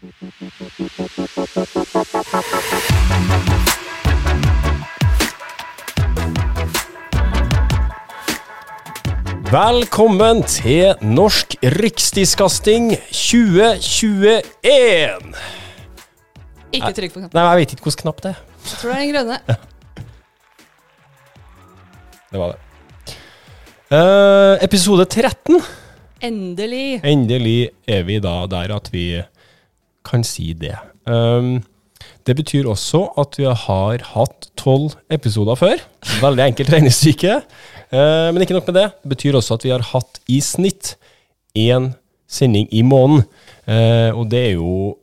Velkommen til Norsk Rikstiskasting 2021! Ikke trykk på knappen. Nei, jeg vet ikke hvilken knapp det er. Jeg tror det er den grønne. Det var det. Uh, episode 13. Endelig. Endelig er vi da der at vi kan si det. Um, det betyr også at vi har hatt tolv episoder før. Veldig enkelt regnestykke. Uh, men ikke nok med det. Det betyr også at vi har hatt i snitt én sending i måneden. Uh, og det er jo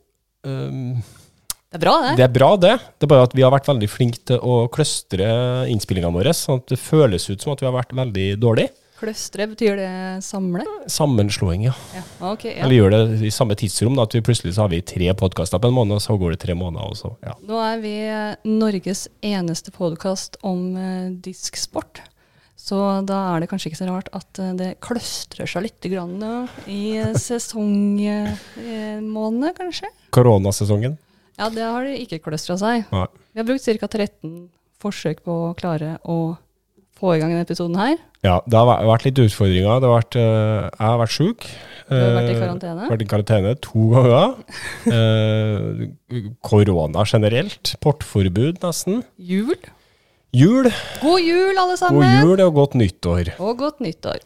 um, Det er bra, det. Det er bra, det. Det er bare at vi har vært veldig flinke til å kløstre innspillingene våre, sånn at det føles ut som at vi har vært veldig dårlige. Kløstre, betyr det samle? Sammenslåing, ja. Ja. Okay, ja. Eller gjør det i samme tidsrom, da, at vi plutselig så har vi tre podkaster på en måned, og så går det tre måneder, Også. ja. Nå er vi eh, Norges eneste podkast om eh, disksport. Så da er det kanskje ikke så rart at eh, det kløstrer seg litt grann, eh, i sesongmånedene, kanskje. Koronasesongen. Ja, det har det ikke kløstra seg. Nei. Vi har brukt ca. 13 forsøk på å klare å få i gang denne episoden her. Ja, det har vært litt utfordringer. Det har vært, eh, jeg har vært sjuk. Du har vært i Eh, karantene. Vært i karantene to ganger. Eh, korona generelt. Portforbud, nesten. Jul. Jul. God jul, alle sammen! God jul og godt nyttår. Og godt nyttår.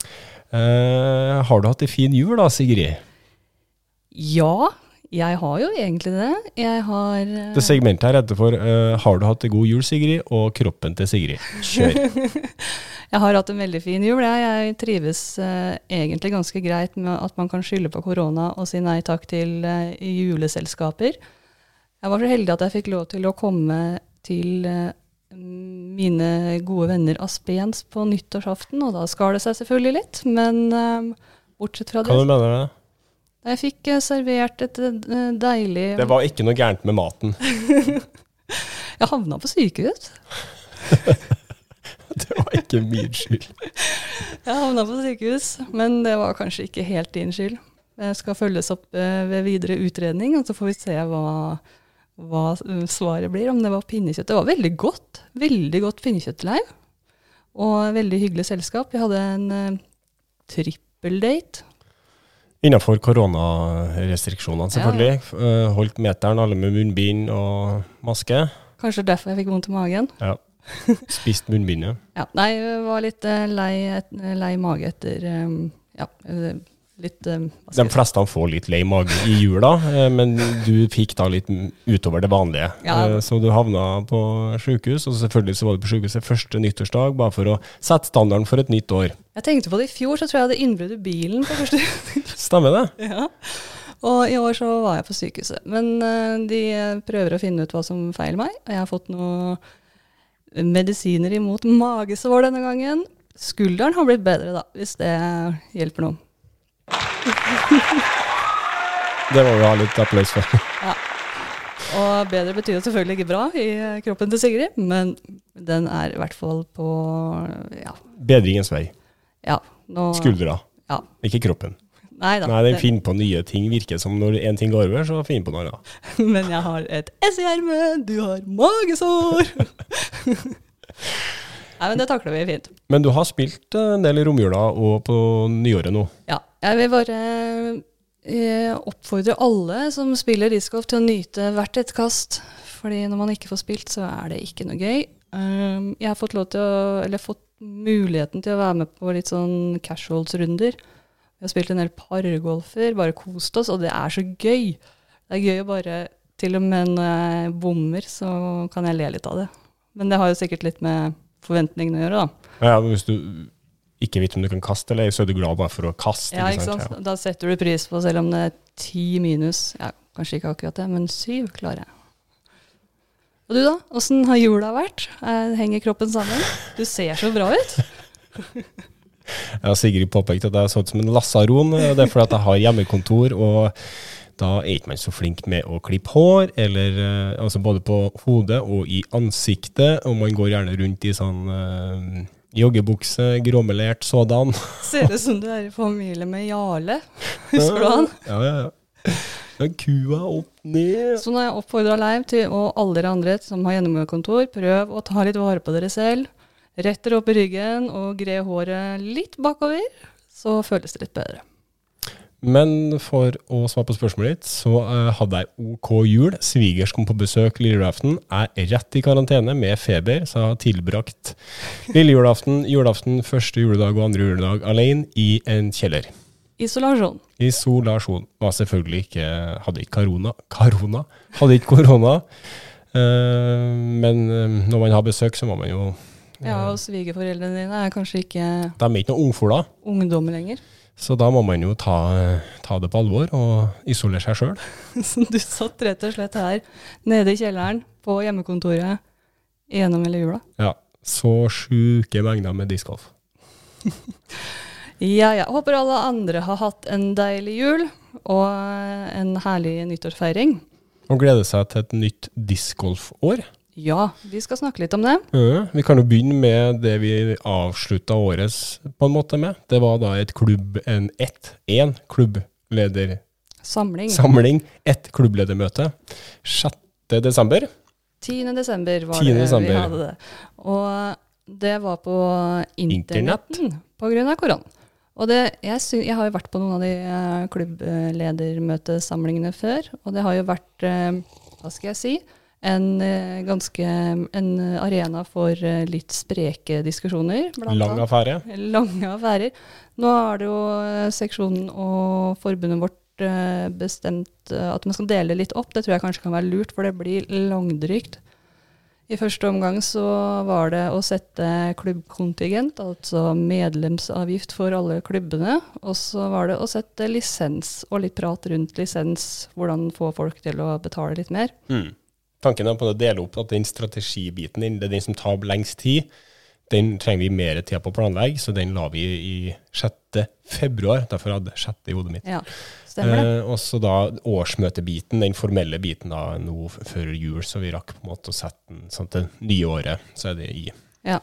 Eh, har du hatt ei en fin jul da, Sigrid? Ja, jeg har jo egentlig det. Jeg har uh... Det segmentet her heter for, uh, har du hatt en god jul, Sigrid? Og kroppen til Sigrid. Kjør. Jeg har hatt en veldig fin jul. Jeg, jeg trives uh, egentlig ganske greit med at man kan skylde på korona og si nei takk til juleselskaper. Jeg var så heldig at jeg fikk lov til å komme til mine gode venner Aspens på nyttårsaften, og da skar det seg selvfølgelig litt. Men bortsett fra Hva det du mener du med det? Jeg fikk eh, servert et eh, deilig Det var ikke noe gærent med maten. Jeg havna på sykehus. Det var ikke min skyld. Jeg havna på sykehus, men det var kanskje ikke helt din skyld. Jeg skal følges opp eh, ved videre utredning, og så får vi se hva, hva svaret blir. Om det var pinnekjøtt. Det var veldig godt. Veldig godt pinnekjøttleiv. Og veldig hyggelig selskap. Vi hadde en trippeldate. Innenfor koronarestriksjonene, selvfølgelig. Ja. Holdt meteren, alle med munnbind og maske. Kanskje derfor jeg fikk vondt i magen. Ja. Spist munnbindet. Ja, nei, jeg var litt eh, lei, lei mage etter eh, Ja, eh, litt eh, De fleste får litt lei mage i jula, eh, men du fikk da litt utover det vanlige. Ja. Eh, Så du havna på sykehus, og selvfølgelig så var du på sykehuset første nyttårsdag, bare for å sette standarden for et nytt år. Jeg tenkte på det i fjor, så tror jeg jeg hadde innbrudd i bilen på første Stemmer det? Ja. Og i år så var jeg på sykehuset. Men de prøver å finne ut hva som feiler meg. Og jeg har fått noen medisiner imot magesår denne gangen. Skulderen har blitt bedre, da, hvis det hjelper noe. Det må vi ha litt applaus for. Ja. Og bedre betyr jo selvfølgelig ikke bra i kroppen til Sigrid, men den er i hvert fall på ja. Bedringens vei. ja nå, Skuldra, Ja. ikke kroppen. Nei da. Nei, den det- finner på nye ting. Virker som når en ting går over, så finner den på noe annet. Men jeg har et S i ermet, du har magesår! Nei, men det takler vi fint. Men du har spilt eh, en del i romjula og på nyåret nå. Ja, jeg vil bare eh, oppfordre alle som spiller discgolf til å nyte hvert et kast. Fordi når man ikke får spilt, så er det ikke noe gøy. Um, jeg har fått å, fått muligheten til å være med på litt sånn casuals-runder. Vi har spilt en del pargolfer, bare kost oss, og det er så gøy. Det er gøy å bare Til og med når jeg bommer, så kan jeg le litt av det. Men det har jo sikkert litt med forventningene å gjøre, da. Ja, hvis du ikke vet om du kan kaste eller så er du glad bare for å kaste. Ja, ikke sant? Da setter du pris på, selv om det er ti minus, ja, kanskje ikke akkurat det, men syv klarer jeg. Og du da? Åssen har jula vært? Eh, Henger kroppen sammen? Du ser så bra ut. Ja, Sigrid påpekte at jeg så ut som en lasaron. Det er fordi at jeg har hjemmekontor, og da er ikke man så flink med å klippe hår, eller eh, altså både på hodet og i ansiktet, og man går gjerne rundt i sånn eh, joggebukse, gråmelert sådan. Ser ut som du er i familie med Jarle. Husker du han? Ja, ja, ja. Den kua opp ned. Så nå har jeg oppfordra Leiv til, og alle dere andre som har gjennomgående prøv å ta litt vare på dere selv. Rett dere opp i ryggen og gre håret litt bakover, så føles det litt bedre. Men for å svare på spørsmålet ditt, så eh, hadde jeg OK jul. Svigers kom på besøk lille julaften. Er rett i karantene med feber, så jeg har tilbrakt lille julaften, julaften, første juledag og andre juledag alene i en kjeller. Isolasjon. Isolasjon. Var selvfølgelig ikke Hadde ikke korona. Korona? Hadde ikke korona. Eh, men eh, når man har besøk, så må man jo Ja, og svigerforeldrene dine er kanskje ikke De er ikke noen ungfola. Ungdom lenger. Så da må man jo ta, ta det på alvor og isolere seg sjøl. Så du satt rett og slett her nede i kjelleren på hjemmekontoret gjennom hele jula. Ja. Så sjuke mengder med discgolf. Ja, ja. Håper alle andre har hatt en deilig jul og en herlig nyttårsfeiring. Og gleder seg til et nytt discgolfår. Ja, vi skal snakke litt om det. Mm, vi kan jo begynne med det vi avslutta årets på en måte med. Det var da et klubb, en ett, én klubbledersamling. Samling. Ett klubbledermøte. 6. desember. 10. desember var 10. det desember. vi hadde det. Og det var på internetten på grunn av korona. Og det, jeg, sy jeg har jo vært på noen av de eh, klubbledermøtesamlingene før, og det har jo vært, eh, hva skal jeg si, en eh, ganske en arena for eh, litt spreke diskusjoner. Lang affære. Lange affærer. Nå har det jo eh, seksjonen og forbundet vårt bestemt at man skal dele litt opp. Det tror jeg kanskje kan være lurt, for det blir langdrygt. I første omgang så var det å sette klubbkontingent, altså medlemsavgift for alle klubbene. Og så var det å sette lisens, og litt prat rundt lisens. Hvordan få folk til å betale litt mer. Mm. Tanken er på å dele opp at den strategibiten, din, det er den som tar lengst tid, den trenger vi mer tid på å planlegge, så den la vi i 6. februar. Derfor hadde jeg 6. i hodet mitt. Ja, stemmer det. Eh, og så da årsmøtebiten, den formelle biten da nå før jul, så vi rakk på en måte å sette den sånn til nye året, så er det i Ja.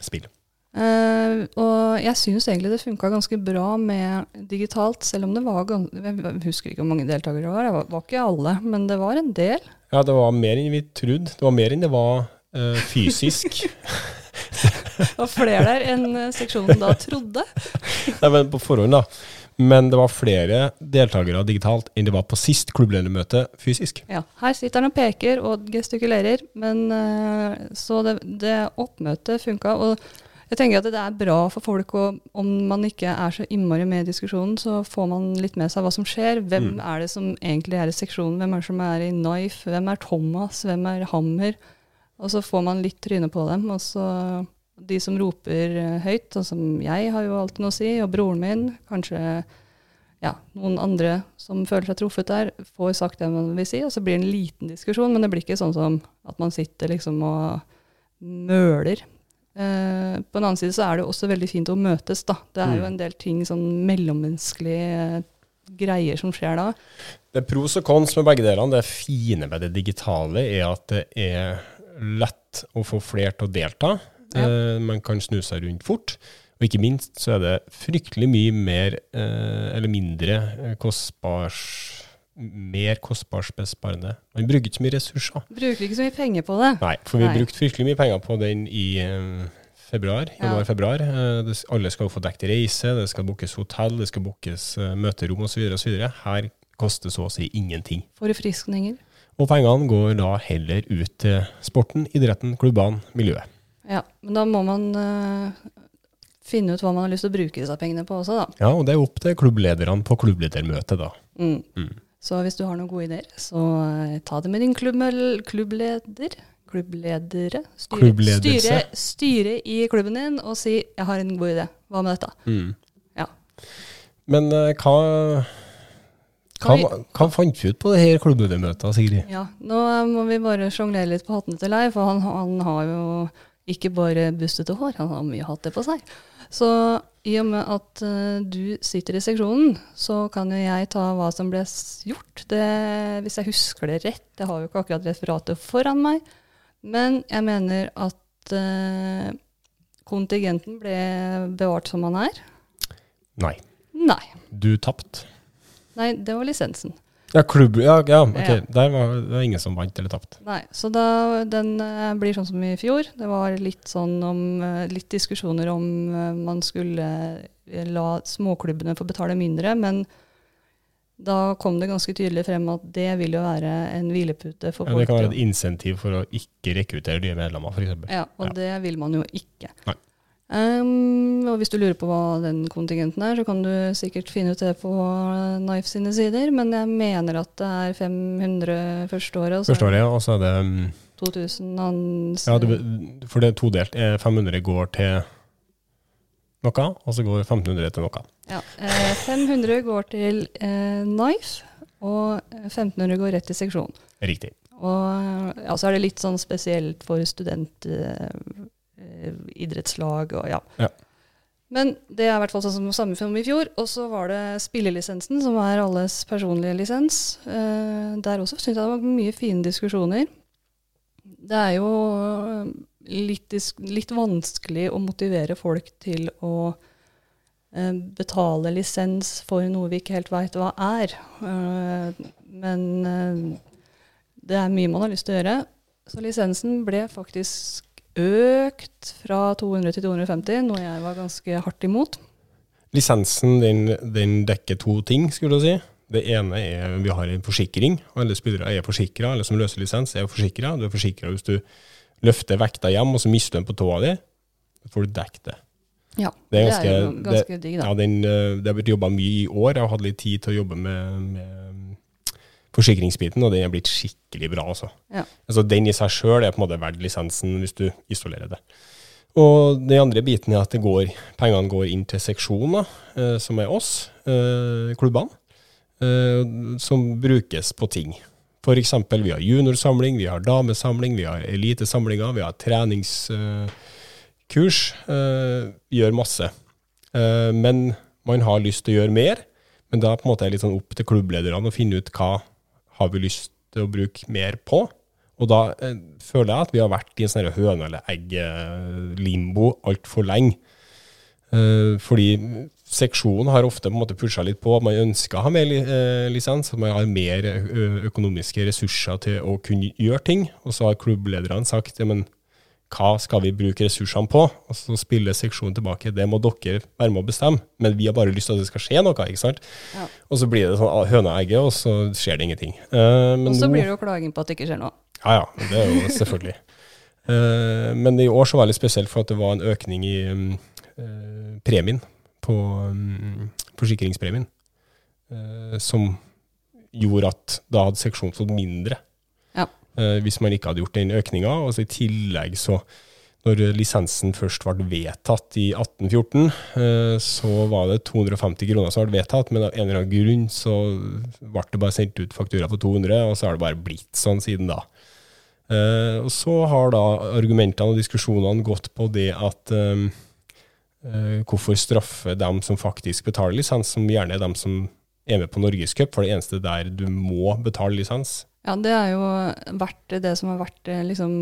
spill. Eh, og jeg syns egentlig det funka ganske bra med digitalt, selv om det var Jeg husker ikke hvor mange deltakere det var, det var, var ikke alle, men det var en del. Ja, det var mer enn vi trodde. Det var mer enn det var uh, fysisk. Det var flere der enn eh, seksjonen da trodde. Nei, men på forhånd, da. Men det var flere deltakere digitalt enn det var på sist klubbledermøte fysisk. Ja, her sitter han og peker og gestikulerer, men uh, så det, det oppmøtet funka. Og jeg tenker at det er bra for folk og om man ikke er så innmari med i diskusjonen, så får man litt med seg hva som skjer. Hvem Mm. er det som egentlig er i seksjonen? Hvem er det som er i Knife? Hvem er Thomas? Hvem er Hammer? Og så får man litt tryne på dem. Og så de som roper høyt, sånn som jeg har jo alltid noe å si, og broren min, kanskje ja, noen andre som føler seg truffet der, får sagt det man vil si, og så blir det en liten diskusjon, men det blir ikke sånn som at man sitter liksom og møler. Eh, på den annen side så er det jo også veldig fint å møtes, da. Det er jo Mm. en del ting, sånn mellommenneskelige eh, greier som skjer da. Det er pros og cons med begge delene. Det fine med det digitale er at det er lett å få flere til å delta. Ja. Eh, man kan snu seg rundt fort. Og ikke minst så er det fryktelig mye mer, eller mindre, kostbars mer kostbarsbesparende. Man bruker ikke så mye ressurser. Bruker ikke så mye penger på det. Nei, for vi Nei. brukte fryktelig mye penger på den i eh, februar, Ja. januar-februar. Eh, det- alle skal jo få dekket reise, det skal bookes hotell, det skal bookes eh, møterom osv. Her koster så å si ingenting. Forfriskninger. Og pengene går da heller ut til sporten, idretten, klubbene, miljøet. Ja, men da må man uh, finne ut hva man har lyst til å bruke disse pengene på også, da. Ja, og det er opp til klubblederne på klubbledermøtet, da. Mm. Mm. Så hvis du har noen gode ideer, så eh, ta det med din klubb, klubbleder. Klubbledere. Styre, styre, styre i klubben din og si 'jeg har en god idé'. Hva med dette? Mm. Ja. Men uh, hva, hva, hva fant vi ut på det her klubbledermøtet, Sigrid? Ja, Nå eh, må vi bare sjonglere litt på hattene til Leif, for han, han har jo ikke bare bustete hår, han har mye hatter på seg. Så i og med at uh, du sitter i seksjonen, så kan jo jeg ta hva som ble gjort. Det, hvis jeg husker det rett, jeg har jo ikke akkurat referatet foran meg, men jeg mener at uh, kontingenten ble bevart som han er. Nei, Nei. du tapte. Nei, det var lisensen. Ja, klubb, ja, ja ok. Ja. Der var det ingen som vant eller tapte. Nei, så da, den eh, blir sånn som i fjor. Det var litt sånn om eh, Litt diskusjoner om eh, man skulle la småklubbene få betale mindre, men da kom det ganske tydelig frem at det vil jo være en hvilepute for Ja, folk. det kan være et insentiv for å ikke rekruttere nye medlemmer, f.eks. Ja, og det vil man jo ikke. Nei. Ehm, og hvis du lurer på hva den kontingenten er, så kan du sikkert finne ut det på eh, Knife sine sider, men jeg mener at det er 500 første året, og så Første året, og så er det um, 2000 ans... Ja, du, for det er todelt. Eh, 500 går til noe, og så går 1500 til noe. Ja, eh, 500 går til eh, Knife, og 1500 går rett til seksjon. Riktig. Og ja, så er det litt sånn spesielt for studentidrettslag og ja. Ja. Men det er i hvert fall sånn som samme film i fjor. Og så var det spillelisensen, som er alles personlige lisens. Eh, der også syns jeg det var mye fine diskusjoner. Det er jo eh, litt, litt vanskelig å motivere folk til å eh, betale lisens for noe vi ikke helt veit hva er. Eh, men eh, det er mye man har lyst til å gjøre. Så lisensen ble faktisk økt fra 200 til 250, noe jeg var ganske hardt imot. Lisensen den, den dekker to ting, skulle du si. Det ene er vi har en forsikring. Alle spillere er forsikra. Alle som løser lisens, er forsikra. Du er forsikra hvis du løfter vekta hjem, og så mister du den på tåa di. Da får du dekket det. Ja, Det det er er, ganske- jo ganske digg, da. Ja, den, eh, det har blitt jobba mye i år. Jeg har hatt litt tid til å jobbe med, med forsikringsbiten, og den er blitt skikkelig bra. Altså. Ja. Altså, den i seg sjøl er på en måte verdt lisensen hvis du isolerer det. Og den andre biten er at det går, pengene går inn til seksjoner, eh, som er oss, eh, klubbene, eh, som brukes på ting. Eksempel, vi har juniorsamling, vi har damesamling, vi har elitesamlinger, vi har treningskurs. Eh, gjør masse. Eh, men man har lyst til å gjøre mer. Men da på en måte er det litt sånn opp til klubblederne å finne ut hva har vi lyst til å bruke mer på. Og da eh, føler jeg at vi har vært i en sånn høne- eller egg-limbo altfor lenge. Eh, fordi seksjonen har ofte på en måte pusha litt på at man ønsker å ha mer eh, lisens, at man har mer økonomiske ressurser til å kunne gjøre ting. Og så har klubblederne sagt ja, men hva skal vi bruke ressursene på? Og så spiller seksjonen tilbake. Det må dere være med å bestemme, men vi har bare lyst til at det skal skje noe. ikke sant? Ja. Og så blir det sånn ah, høna og egget, og så skjer det ingenting. Uh, men Og så blir det jo klaging på at det ikke skjer noe. ja, ja. Det er jo selvfølgelig. uh, men i år så var det litt spesielt for at det var en økning i um, uh, premien på um, forsikringspremien, eh, som gjorde at da hadde seksjonen fått mindre. Eh, hvis man ikke hadde gjort den økninga. Og i tillegg så når lisensen først ble vedtatt i 1814, eh, så var det 250 kroner som ble vedtatt, men av en eller annen grunn så ble det bare sendt ut faktura på 200, og så har det bare blitt sånn siden da. Eh, og så har da argumentene og diskusjonene gått på det at hvorfor straffe dem som faktisk betaler lisens, som gjerne er dem som er med på Norgescup, for det eneste der du må betale lisens. Ja, det er jo vært det som har vært eh, liksom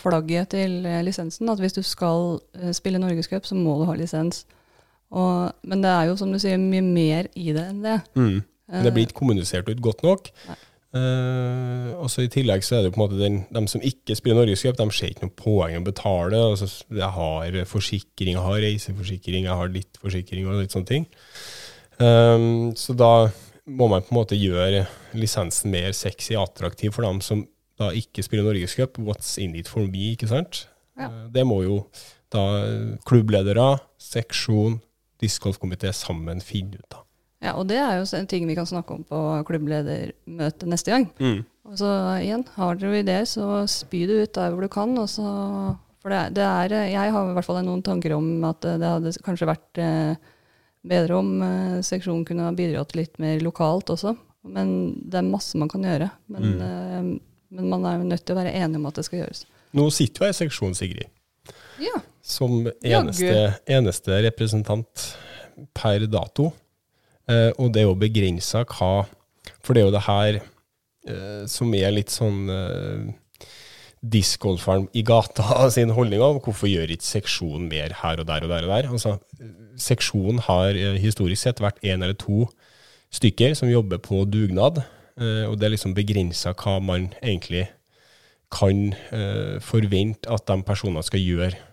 flagget til eh, lisensen. At hvis du skal eh, spille Norgescup, så må du ha lisens. Og, men det er jo, som du sier, mye mer i det enn det. Men det blir ikke kommunisert ut godt nok. Eh, og så I tillegg så er det jo på en måte den, de som ikke spiller Norgescup, de ser ikke noe poeng å betale. Altså, jeg har forsikring, jeg har reiseforsikring, jeg har litt forsikring og litt sånne ting. Um, så da må man på en måte gjøre lisensen mer sexy og attraktiv for dem som da ikke spiller Norgescup. What's in it for me, ikke sant? Ja. Eh, det må jo da klubbledere, seksjon, discgolfkomité sammen finne ut av. Ja, og det er jo en ting vi kan snakke om på klubbledermøtet neste gang. Og så igjen, har dere ideer, så spy det ut der hvor du kan. Og så, for det, er- det er, jeg har i hvert fall noen tanker om at det hadde kanskje vært eh, bedre om eh, seksjonen kunne ha bidratt litt mer lokalt også. Men det er masse man kan gjøre. Men, eh, men man er jo nødt til å være enig om at det skal gjøres. Nå sitter jo jeg i seksjon, Sigrid, Ja. som eneste, eneste representant per dato. Eh, og det er jo begrensa hva For det er jo det her eh, som er litt sånn eh, discgolferen i gata sin holdning av hvorfor gjør ikke seksjonen mer her og der og der og der. Altså, seksjonen har eh, historisk sett vært én eller to stykker som jobber på dugnad eh, og det er liksom begrensa hva man egentlig kan eh, forvente at de personene skal gjøre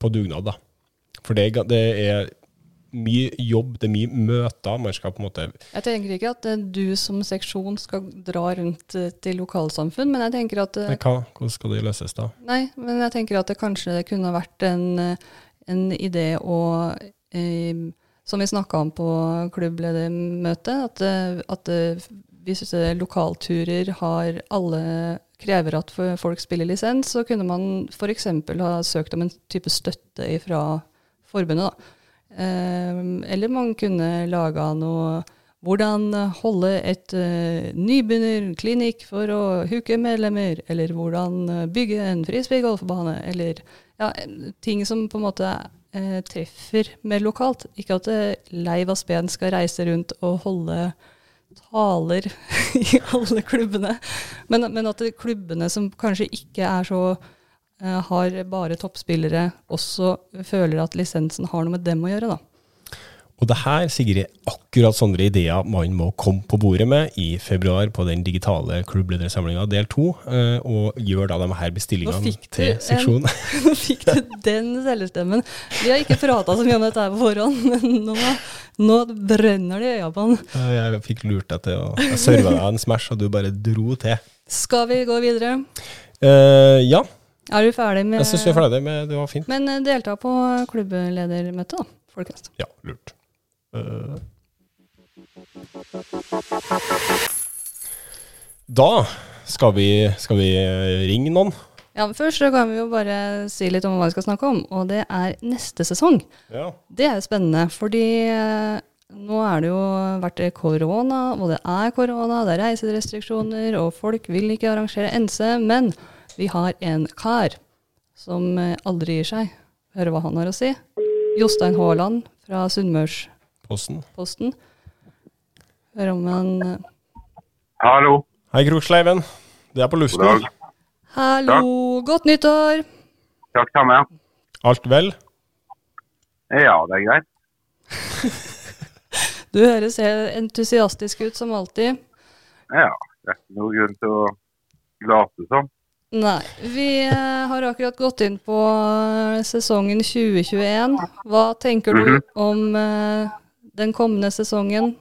på dugnad. da. For det, det er mye jobb, det er mye møter. Man skal på en måte Jeg tenker ikke at du som seksjon skal dra rundt til lokalsamfunn, men jeg tenker at Men hva, Hvordan skal det løses, da? Nei, men jeg tenker at det kanskje kunne vært en, en idé å eh, Som vi snakka om på klubbledermøtet, at, eh, at hvis eh, lokalturer har alle krever at folk spiller lisens, så kunne man f.eks. ha søkt om en type støtte fra forbundet. da. Eller man kunne laga noe hvordan holde et uh, nybegynnerklinikk for å huke medlemmer, eller hvordan eh, bygge en frisbeegolfbane, eller ja, ting som på en måte uh, treffer mer lokalt. Ikke at eh, Leiv Aspen skal reise rundt og holde taler i alle klubbene, men, men at klubbene som kanskje ikke er så uh, har bare toppspillere, også føler at lisensen har noe med dem å gjøre, da. Og det her, Sigrid, er akkurat sånne ideer man må komme på bordet med i februar på den digitale klubbledersamlinga del to, eh, og gjør da de her bestillingene til en- seksjonen. Nå fikk du den selvstemmen. Vi har ikke prata så mye om dette her på forhånd, men nå, nå brenner det i øya på han. Jeg fikk lurt deg til å Jeg serva deg en Smash, og du bare dro til. Skal vi gå videre? Uh, ja, Er du ferdig med jeg syns vi er ferdig med det. var fint. Men eh, delta på klubbledermøtet, da, folkens. Ja, lurt. Da skal vi, skal vi ringe noen. Ja, men Først så kan vi jo bare si litt om hva vi skal snakke om, og det er neste sesong. Ja. Det er jo spennende, fordi eh, nå er det jo vært korona, og det er korona, det er reiserestriksjoner, og folk vil ikke arrangere NC, men vi har en kar som eh, aldri gir seg. Høre hva han har å si. Jostein Haaland fra Sunnmørsposten. Posten. Posten. Hør om han eh, Hallo. Hei, Kroksleiven. Det er på God luften. dag. Hallo, godt nyttår! Takk samme. Alt vel? Ja, det er greit. Du høres helt entusiastisk ut som alltid. Ja, det er ikke noe grunn til å late som. Nei. Vi eh, har akkurat gått inn på eh, sesongen 2021. Hva tenker du Mhm. om den kommende sesongen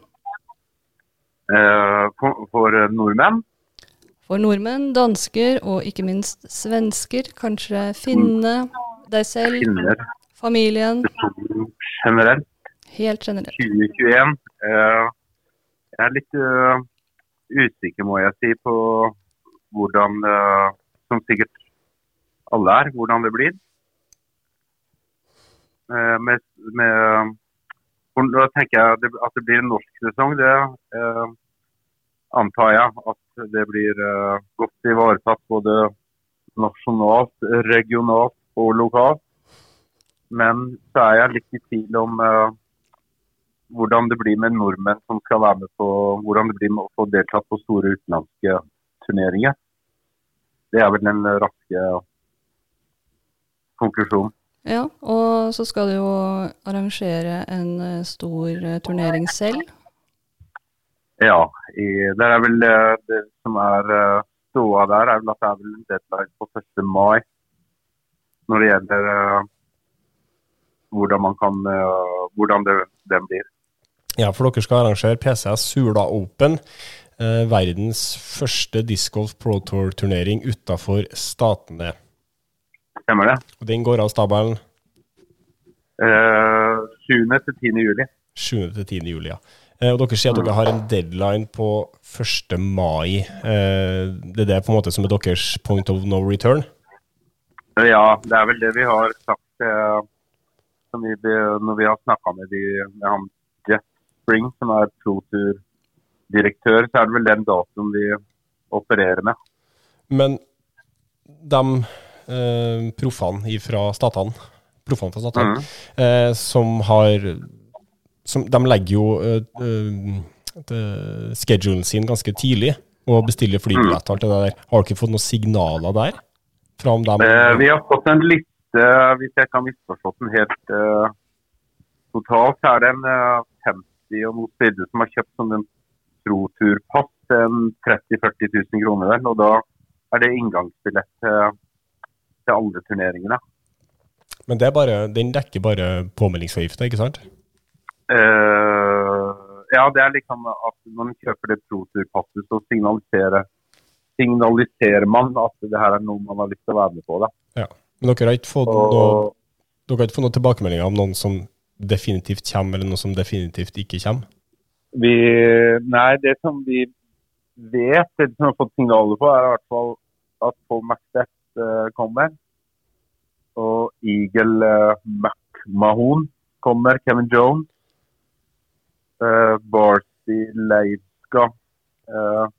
Eh, for, for nordmenn? for nordmenn, dansker og ikke minst svensker? Kanskje finne deg selv, Finner. familien, generelt. helt generelt. 2021. Eh, jeg er litt eh, usikker, må jeg si, på hvordan, eh, som sikkert alle er, hvordan det blir. Eh, med, med, for da tenker jeg at det blir en norsk sesong. Det eh, antar jeg at det blir eh, godt ivaretatt både nasjonalt, regionalt og lokalt. Men så er jeg litt i tvil om eh, hvordan det blir med nordmenn som skal være med på hvordan det blir med å få deltatt på store utenlandske turneringer. Det er vel den raske konklusjonen. Ja, og så skal du jo arrangere en eh, stor eh, turnering selv. Ja, i, det er vel eh, det som er ståa der, er vel at det er vel en deadline på 1. mai når det gjelder hvordan man kan hvordan det, den blir. Ja, for dere skal arrangere PCS Sula Open. Verdens første discgolf pro tour-turnering utafor statene. Stemmer det? Og Den går av stabelen Eh, 7. til 10. juli. 7. til 10. juli. Ja. Eh, og dere sier at dere har en deadline på 1. mai. Eh, det er det på en måte som er deres point of no return? Eh, Ja, det er vel det vi har sagt som vi, når vi har snakka med, de- med han Jeff Spring, som er pro-tur-direktør, så er det vel den datoen vi opererer med. Men de eh, proffene fra statene, proffene fra statene, mm. eh, som har som, De legger jo eh, eh, schedulen sin ganske tidlig og bestiller flybilletter alt det der. Har dere fått noen signaler der? Fra om dem Eh, vi har fått en liste, hvis jeg kan misforstå den helt eh, totalt, så er det en eh, 50 og noe spillere som har kjøpt som pro-turpass til 30 000-40 000 kroner. Og da er det inngangsbillett til, til alle turneringene. Men det er bare, den dekker bare påmeldingsavgifta, ikke sant? Uh, ja, det er liksom at når man kjøper det pro-turpasset, så signaliserer, signaliserer man at det her er noe man har lyst til å være med på. da. Ja. Men dere har ikke fått noe, dere har ikke fått noen tilbakemeldinger om noen som definitivt kommer, eller noen som definitivt ikke kommer? vi Nei, det som vi vet, det som vi har fått signaler på, er i hvert fall at Paul merker kommer. Og Eagle uh, McMahon kommer. Kevin Jones. Uh, Barty Leivska. Uh,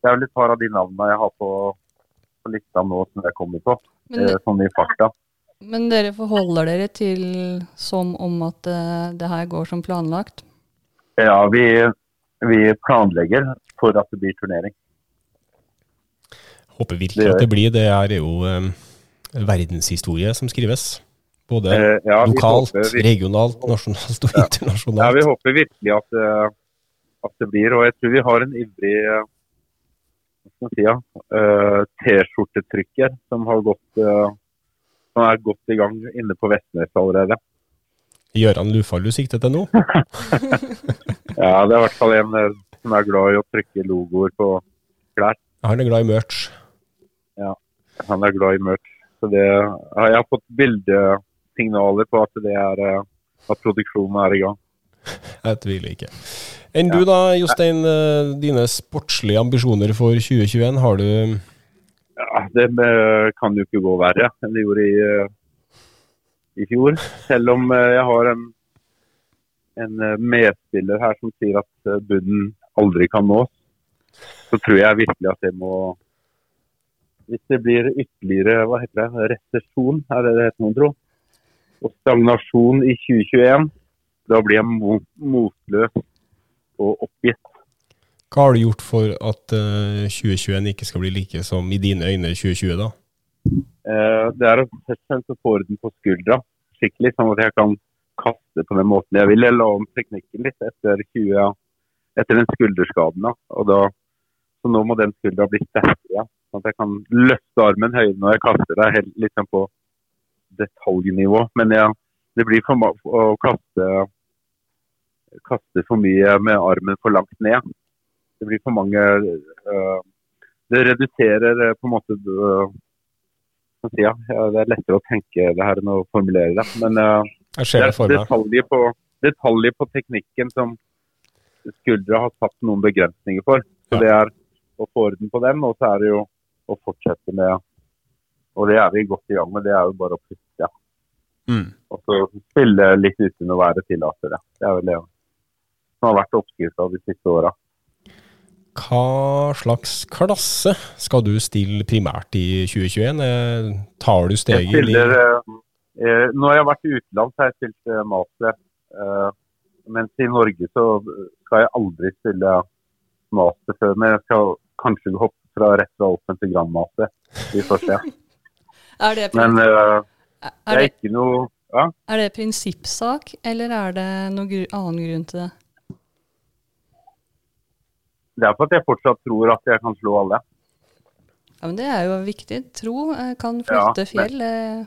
det er vel et par av de navnene jeg har på, på lista nå som jeg kommer på. Men, uh, sånn i farta. men dere forholder dere til som om at eh, det her går som planlagt? Ja, vi, vi planlegger for at det blir turnering. Håper virkelig Det- at det blir. Det er jo um, verdenshistorie som skrives. Både Eh, ja, lokalt, vi- regionalt, nasjonalt og Ja, internasjonalt. vi håper virkelig at, eh, at det blir. Og jeg tror vi har en ivrig eh, si, ja, T-skjortetrykker som, har gått, som er godt i gang inne på Vestnes allerede. Gøran Lufall du sikter til nå? Ja, Det er i hvert fall en som er glad i å trykke logoer på klær. Han er glad i merch. Han er glad i mørkt. Så det, jeg har fått bildesignaler på at, det er, eh, at produksjonen er i gang. Jeg tviler ikke. Enn du da, Jostein. eh, Dine sportslige ambisjoner for 2021, har du Ja, Det eh, kan jo ikke gå verre enn det gjorde i, i fjor. Selv om jeg har en, en medspiller her som sier at bunnen aldri kan nås, så tror jeg virkelig at det må Hvis det blir ytterligere hva heter det, resesjon, er det det heter noen tro, og stagnasjon i 2021, da blir jeg mo- motløs og oppgitt. Hva har du gjort for at eh, 2021 ikke skal bli like som i dine øyne 2020, da? Eh, det er å først og fremst få orden på skuldra skikkelig, sånn at jeg kan kaste på den måten jeg vil. Jeg la om teknikken litt etter, 20, etter den skulderskaden. da. Og da, så nå må den skuldra bli sterkere, sånn at jeg kan løfte armen høyere når jeg kaster. Det er helt sånn på detaljnivå. Men jeg, det blir for mye å kaste, kaste for mye med armen for langt ned. Det blir for mange øh, Det reduserer øh, på en måte øh, ja, Det er lettere å tenke det her enn å formulere det. Men øh, det er detaljer på, detaljer på teknikken som skuldra har satt noen begrensninger for. Så Ja. Det er å få orden på den, og så er det jo å fortsette med Og det er vi godt i gang med. Det er jo bare å puste. Ja. Mm. Og så spille litt uten å være tillatere. Det Det er vel det som har vært oppskrifta de siste åra. Hva slags klasse skal du stille primært i 2021? Eh, Tar du steget i eh, eh, Når jeg har vært utenlands, har jeg stilt eh, master. Eh, mens i Norge så skal jeg aldri stille master før. Men jeg skal kanskje hoppe fra rett fra open til grandmaster. i får se. Er det, Men uh, er, det er ikke noe ja, er det prinsippsak, eller er det noen gru, annen grunn til det? Det er for at jeg fortsatt tror at jeg kan slå alle. Ja, men Det er jo viktig. Tro eh, kan Ja, flytte men- fjell. eh,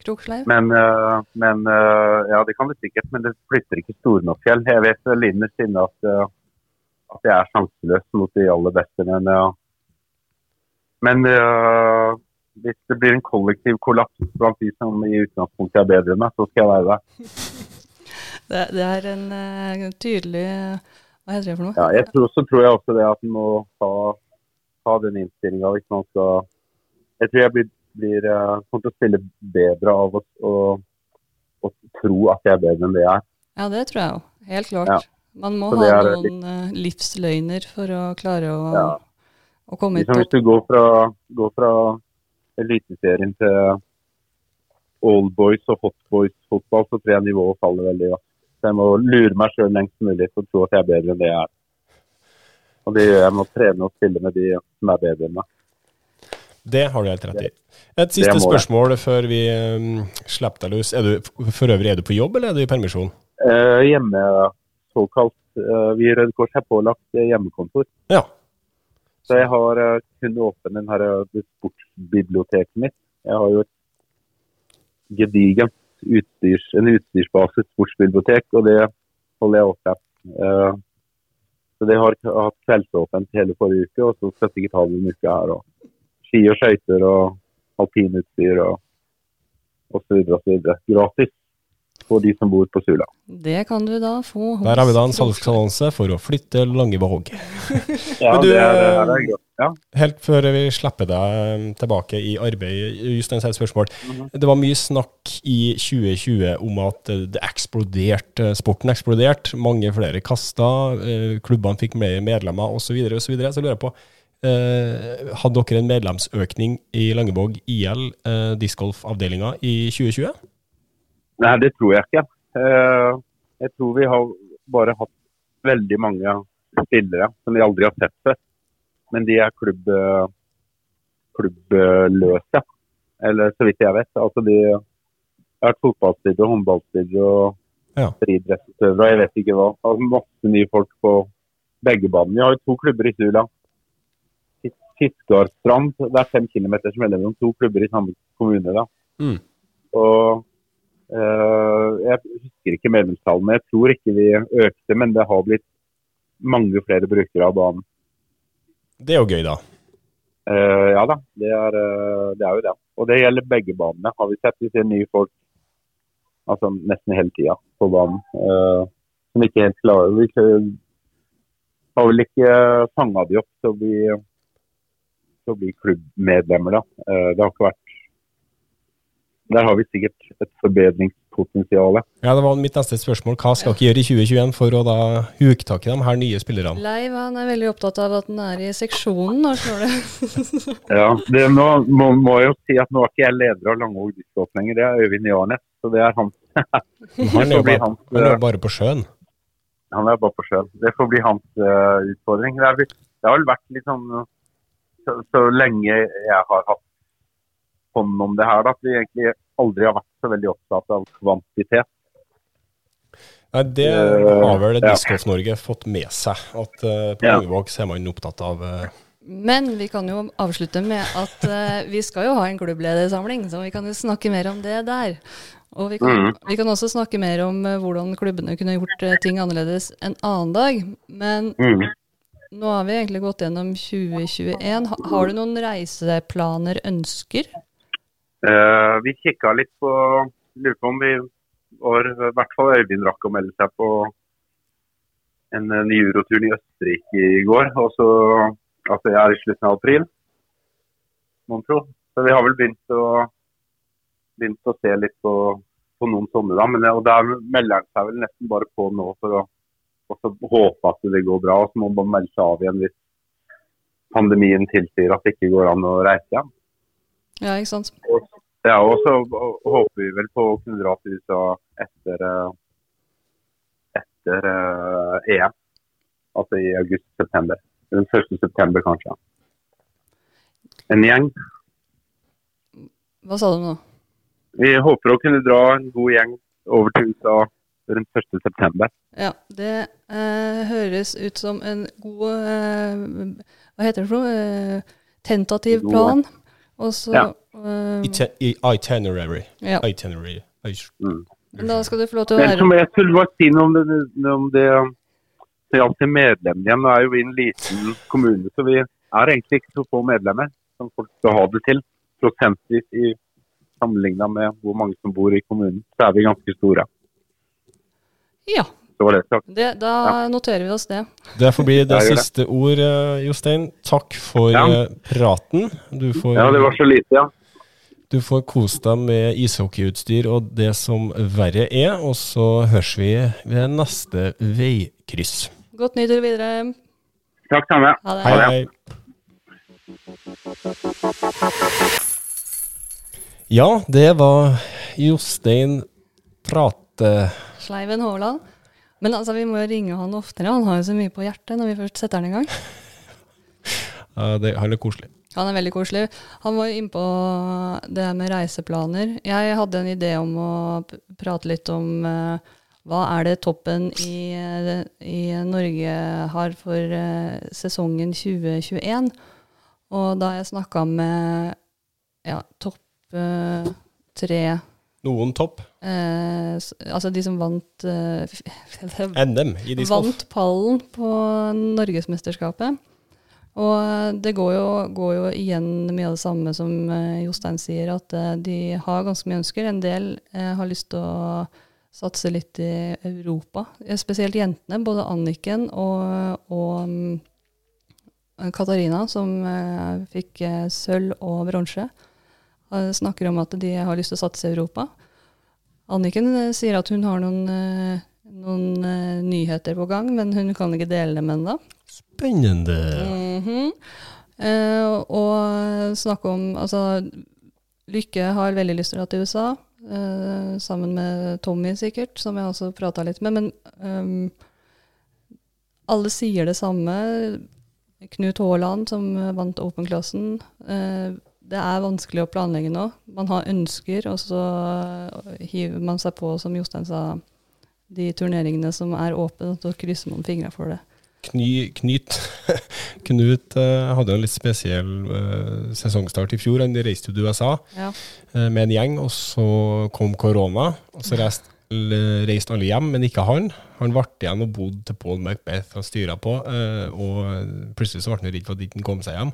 Kroksleiv. Men, uh, men uh, ja, det kan det sikkert. Men det flytter ikke store nok fjell. Jeg vet vel innerst inne at, uh, at jeg er sjanseløs mot de aller beste. Men, eh, men eh, hvis det blir en kollektiv kollaps blant de som i utgangspunktet er bedre enn meg, så skal jeg være der. Det, det er en uh, tydelig Hva heter det for noe? Ja, jeg tror, så tror jeg også det at man må ta, ta den innstillinga hvis man skal Jeg tror jeg blir, blir, eh, kommer til å spille bedre av å, å, å tro at jeg er bedre enn det jeg er. Ja, det tror jeg òg. Helt klart. Ja. Man må ha noen litt... livsløgner for å klare å, Ja. Å komme Liksom hvis du går fra, går fra Eliteserien til old boys og hot boys fotball, så tror jeg nivået faller veldig. Ja. Så jeg må lure meg sjøl lengst mulig til å tro at jeg er bedre enn det jeg er. Og det gjør jeg med å trene og spille med de som er bedre enn meg. Det har du helt rett i. Et siste spørsmål før vi um, slipper deg løs. Er du, for øvrig, er du på jobb, eller er du i permisjon? Eh, hjemme, såkalt eh, vi i Røde Kors har pålagt eh, hjemmekontor. Ja. Så jeg har uh, kunnet åpne den her, uh, sportsbiblioteket mitt. Jeg har jo et gedigent utstyrs, en utstyrsbasis sportsbibliotek, og det holder jeg åpent. Uh, så det har hatt kveldsåpent hele forrige uke, og så skal jeg sikkert ha det en uke her. Og ski og skøyter og alpinutstyr og så videre. Gratis for de som bor på Sula. Det kan du da få hos Der har vi da en salgsannonse for å flytte Langevåg. Ja, Men du, det er, det eh, er godt. Ja. Helt før vi slipper deg eh, tilbake i arbeid, Jostein et spørsmål. -hmm. Det var mye snakk i 2020 om at eh, det eksploderte, sporten eksploderte. Mange flere kasta, eh, klubbene fikk mer medlemmer osv. Så, videre, og så, videre. så lurer jeg på, eh, hadde dere en medlemsøkning i Langevåg IL, eh, discgolfavdelinga, i 2020? Nei, det tror jeg ikke. Eh, jeg tror vi har bare hatt veldig mange spillere som vi aldri har sett før. Men de er klubb, eh, klubbløse. Eller så vidt jeg vet. Altså de har vært fotballspillere, håndballspillere og Ja. friidrettsutøvere og jeg vet ikke hva. Altså masse nye folk på begge banene. Vi har jo to klubber i Sula. Fis- Fiskarstrand, det er fem kilometer mellom to klubber i samme kommune. da. Mm. Og Jeg husker ikke medlemstallene. Jeg tror ikke vi økte, men det har blitt mange flere brukere av banen. Det er jo gøy, da. Uh, ja da, det er, eh, det er jo det. Og det gjelder begge banene. Har vi sett vi ser nye folk altså nesten hele tida på banen. Uh, som ikke helt klarer Vi har vel ikke fanga de opp til å bli klubbmedlemmer, da. Uh, det har ikke vært Der har vi sikkert et forbedringspotensial. Ja, Det var mitt neste spørsmål. Hva skal dere gjøre i 2021 for å da huke tak i de her nye spillerne? Leiv han er veldig opptatt av at han er i seksjonen. Nå slår det. Ja, det, nå må, må jeg jo si at nå er ikke jeg leder av Langvåg discgolf lenger, det er Øyvind Jarnes. Så det er han. Han er bare, hans, han er eh, bare på sjøen. Han er bare på sjøen. Det får bli hans uh, utfordring. Det, er, det har vel vært litt sånn så, så lenge jeg har hatt hånd om det her, da, at vi egentlig aldri har vært så veldig opptatt av kvantitet. Nei, Det Eh, har vel Discoff Discgolf Norge fått med seg. At eh, på. Langevåg er man opptatt av eh, Men vi kan jo avslutte med at vi skal jo ha en klubbledersamling, så vi kan jo snakke mer om det der. Og vi kan, Mhm. vi kan også snakke mer om hvordan klubbene kunne gjort ting annerledes en annen dag. Men Mm. nå har vi egentlig gått gjennom 2021. Ha, har du noen reiseplaner, ønsker? Eh, vi kikka litt på Lurer på om vi var I hvert fall Øyvind rakk å melde seg på en, en eurotur i Østerrike i går. Og så Altså jeg er i slutten av april, mon tro. Så vi har vel begynt å begynt å se litt på, på noen sånne, da. Men, og der melder han seg vel nesten bare på nå for å håpe at det går bra. Og så må man melde seg av igjen hvis pandemien tilsier at det ikke går an å reise igjen. Ja, ikke sant? Ja, og så håper vi vel på å kunne dra til USA etter, eh, etter uh, EM. Altså i august-september. Den 1. september kanskje. En gjeng. Hva sa du nå? Vi håper å kunne dra en god gjeng over til USA rundt 1. september. Ja, det eh, høres ut som en god eh, Hva heter det for noe? Eh, tentativ God- plan. Og så Ja. um, i itinerary. ja. itinerary. Mm. Men Da skal du få lov til å være som jeg skulle bare si noe om det, om det det gjaldt til medlemmene igjen. Nå er jo vi en liten kommune, så vi er egentlig ikke så få medlemmer som folk skal ha det til. Prosentvis i sammenligna med hvor mange som bor i kommunen, så er vi ganske store. Ja, Så var det sagt. det, da noterer vi oss det. Det får bli det Jeg det. siste ord, eh, Jostein. Takk for Ja. eh, praten. Du får, Ja, det var så lite, ja. du får kose deg med ishockeyutstyr og det som verre er, og så høres vi ved neste veikryss. Godt nyttår videre. Takk samme. Ha det. Hei, hei. Ja, det var Jostein Prate... Sleiven Hovland. Men altså, vi må jo ringe han oftere. Han har jo så mye på hjertet når vi først setter han i gang. Ja, det, han er koselig. Han er veldig koselig. Han var innpå det med reiseplaner. Jeg hadde en idé om å prate litt om uh, hva er det toppen i, eh, i Norge har for uh, sesongen 2021? Og da jeg snakka med ja, topp uh, tre Noen topp. Eh, Altså de som vant eh, NM i discgolf. Vant pallen på Norgesmesterskapet. Og det går jo, går jo igjen mye av det samme som eh, Jostein sier, at eh, de har ganske mye ønsker. En del eh, har lyst til å satse litt i Europa, eh, spesielt jentene. Både Anniken og, og mm, Katarina, som fikk sølv og bronse, snakker om at de har lyst til å satse i Europa. Anniken eh, sier at hun har noen, eh, noen eh, nyheter på gang, men hun kan ikke dele dem ennå. Spennende. Mhm. Eh, og snakke om Altså, Lykke har veldig lyst til å dra til USA, eh, sammen med Tommy sikkert, som jeg også prata litt med. Men um, alle sier det samme. Knut Haaland, som vant Open-klassen. Eh, det er vanskelig å planlegge nå. Man har ønsker, og så hiver man seg på, som Jostein sa, de turneringene som er åpne, og så krysser man fingra for det. Kny, knyt. Knut uh, hadde en litt spesiell uh, sesongstart i fjor. Han reiste til USA Ja. uh, med en gjeng, og så kom korona. Og så reiste reist alle hjem, men ikke han. Han ble igjen og bodde til Paul Macbeth og styra på. eh, og plutselig så ble han redd for at han ikke kom seg hjem.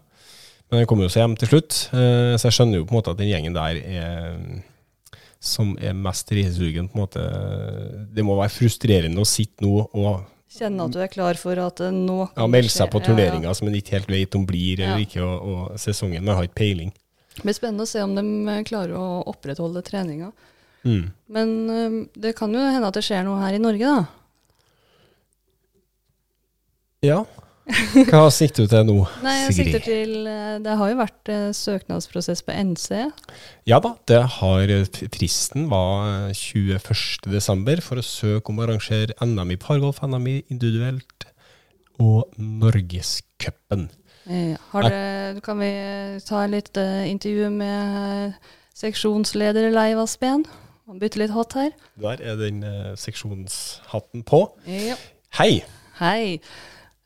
Men han kom jo seg hjem til slutt, eh, så jeg skjønner jo på en måte at den gjengen der er som er mest reisesugen, på en måte Det må være frustrerende å sitte nå og Kjenne at du er klar for at nå ja, melde seg på på Ja, ja. som en ikke helt vet om blir eller Ja. ikke, og, og sesongen. Man har ikke peiling. Det blir spennende å se om de eh, klarer å opprettholde treninga. Mm. Men eh, det kan jo hende at det skjer noe her i Norge, da. Ja. Hva sikter du til nå, Nei, jeg sikter til eh, Det har jo vært eh, søknadsprosess på NC. Ja da, det har fristen var 21.12. for å søke om å arrangere NM i pargolf, NM i individuelt og Norgescupen. Ja, kan vi ta en litt eh, intervju med eh, seksjonsleder Leiv Aspen? Bytte litt hatt her. Der er den eh, seksjonshatten på. Ja. Hei! Hei.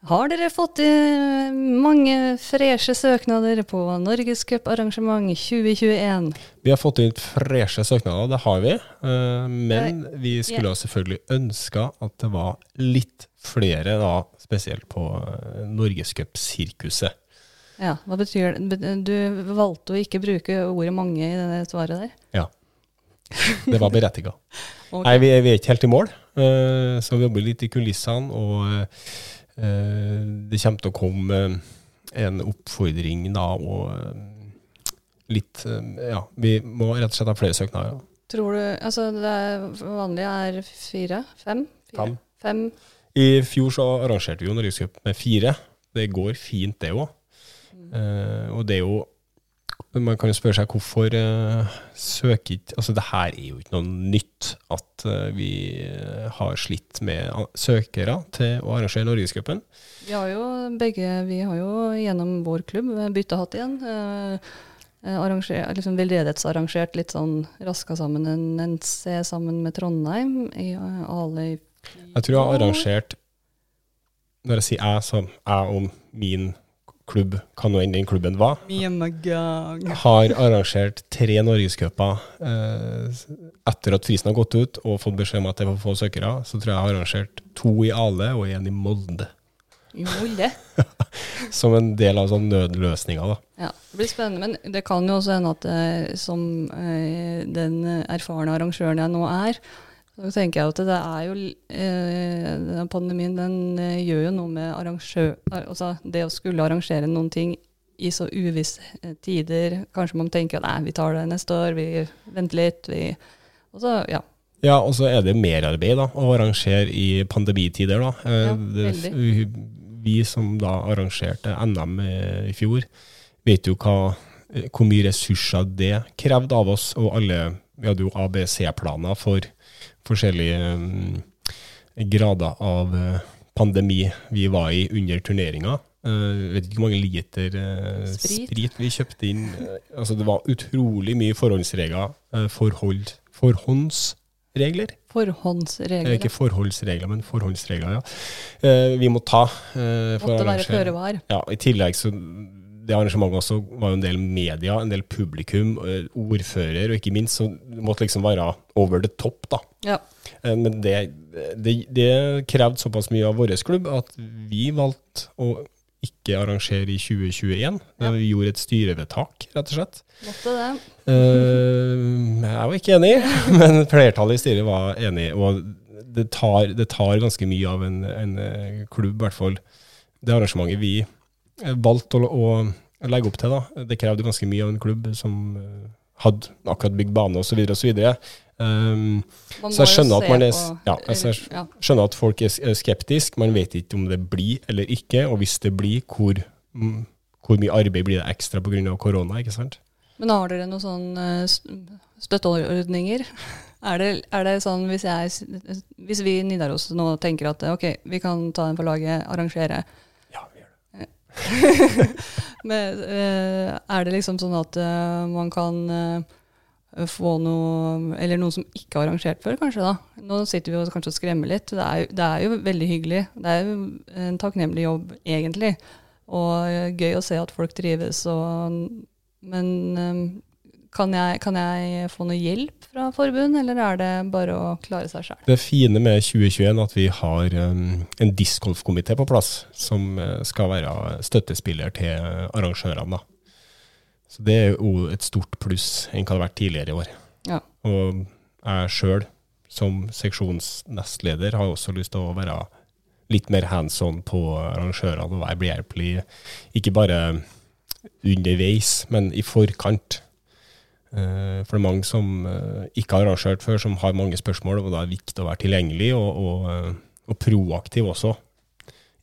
Har dere fått eh, mange freshe søknader på Norgescuparrangement 2021? Vi har fått inn freshe søknader, det har vi. eh, Men vi skulle jo selvfølgelig ønska at det var litt flere, da, spesielt på uh, Norgescupsirkuset. Ja, hva betyr det? Du valgte å ikke bruke ordet mange i det svaret der. Ja. Det var berettiga. okay. Nei, vi er, vi er ikke helt i mål, eh, så vi jobber litt i kulissene. Og eh, det kommer til å komme eh, en oppfordring da, og eh, litt eh, Ja, vi må rett og slett ha flere søknader. Tror du Altså, det er, vanlige er fire? Fem? Fire. Fem. Fem. I fjor så arrangerte vi jo Norgescup med fire. Det går fint, det òg. og det er jo Man kan jo spørre seg hvorfor uh, søker ikke Altså, det her er jo ikke noe nytt at uh, vi eh, har slitt med søkere til å arrangere Norgescupen. Vi har jo begge Vi har jo gjennom vår klubb bytta hatt igjen. Arranger- liksom Veldedighetsarrangert litt sånn raska sammen en NC sammen med Trondheim i Ale i Jeg tror jeg har arrangert Når jeg sier jeg, så jeg om min klubb, hva nå enn den klubben var, har arrangert tre norgescuper eh, etter at fristen har gått ut, og fått beskjed om at det er for få søkere. Så tror jeg jeg har arrangert to i Ale og én i Molde. I Molde? Som en del av sånn nødløsninga, da. Ja, det blir spennende. Men det kan jo også hende at eh, som eh, den erfarne arrangøren jeg nå er, så tenker jeg at det er jo eh, Pandemien den eh, gjør jo noe med arrangør... Altså det å skulle arrangere noen ting i så uvisse eh, tider. Kanskje man tenker at nei, vi tar det neste år, vi venter litt, vi Og så, ja. Ja, og så er det merarbeid da, å arrangere i pandemitider. da. Eh, Ja, det, vi, vi som da arrangerte NM i fjor, vet jo hva, eh, hvor mye ressurser det krevde av oss. Og alle, vi hadde jo ABC-planer for forskjellige eh, grader av eh, pandemi vi var i under turneringa. Uh, vet ikke hvor mange liter uh, Sprit. sprit. vi kjøpte inn. Uh, altså Det var utrolig mye forhåndsregler. Uh, forhold, forhåndsregler. Forhåndsregler. Ikke forholdsregler, men forhåndsregler, ja. Eh, vi må ta. Eh, for Måtte være føre var. Ja, I tillegg så det arrangementet også var jo en del media, en del publikum, eh, ordfører, og ikke minst så det måtte liksom være over the top, da. Ja. Eh, Men det, det, det krevde såpass mye av vår klubb at vi valgte å ikke arrangere i 2021. Ja. Vi gjorde et styrevedtak, rett og slett. Måtte det. Eh, jeg var ikke enig, men flertallet i styret var enig. Og det tar, det tar ganske mye av en, en klubb, i hvert fall det arrangementet vi eh, valgte å, å legge opp til. da. Det krevde ganske mye av en klubb som eh, hadde akkurat bygd bane osv. osv. Um, Så jeg må skjønner at man er- på- ja, jeg skjønner at folk er skeptiske. Man vet ikke om det blir eller ikke, og hvis det blir, hvor, mm, hvor mye arbeid blir det ekstra pga. korona? ikke sant? Men har dere noen sånn eh, støtteordninger? Er det, er det sånn hvis, jeg, hvis vi i Nidaros nå tenker at ok, vi kan ta den for laget, arrangere Ja, vi gjør det. Men, eh, er det liksom sånn at eh, man kan eh, få noe Eller noen som ikke har arrangert før, kanskje, da. Nå sitter vi og kanskje og skremmer litt. Det er, det er jo veldig hyggelig. Det er jo en takknemlig jobb, egentlig. Og gøy å se at folk trives og Men kan jeg, kan jeg få noe hjelp fra forbund, eller er det bare å klare seg sjøl? Det fine med 2021 er at vi har en en discgolfkomité på plass, som eh, skal være støttespiller til arrangørene. Så det er jo et stort pluss enn hva det har vært tidligere i år. Ja. Og jeg sjøl, som seksjonsnestleder, har også lyst til å være litt mer hands on på arrangørene og være behjelpelig. Ikke bare underveis, men i forkant. Eh, For det er mange som eh, ikke har arrangert før, som har mange spørsmål, og da er det viktig å være tilgjengelig og, og, eh, og proaktiv også.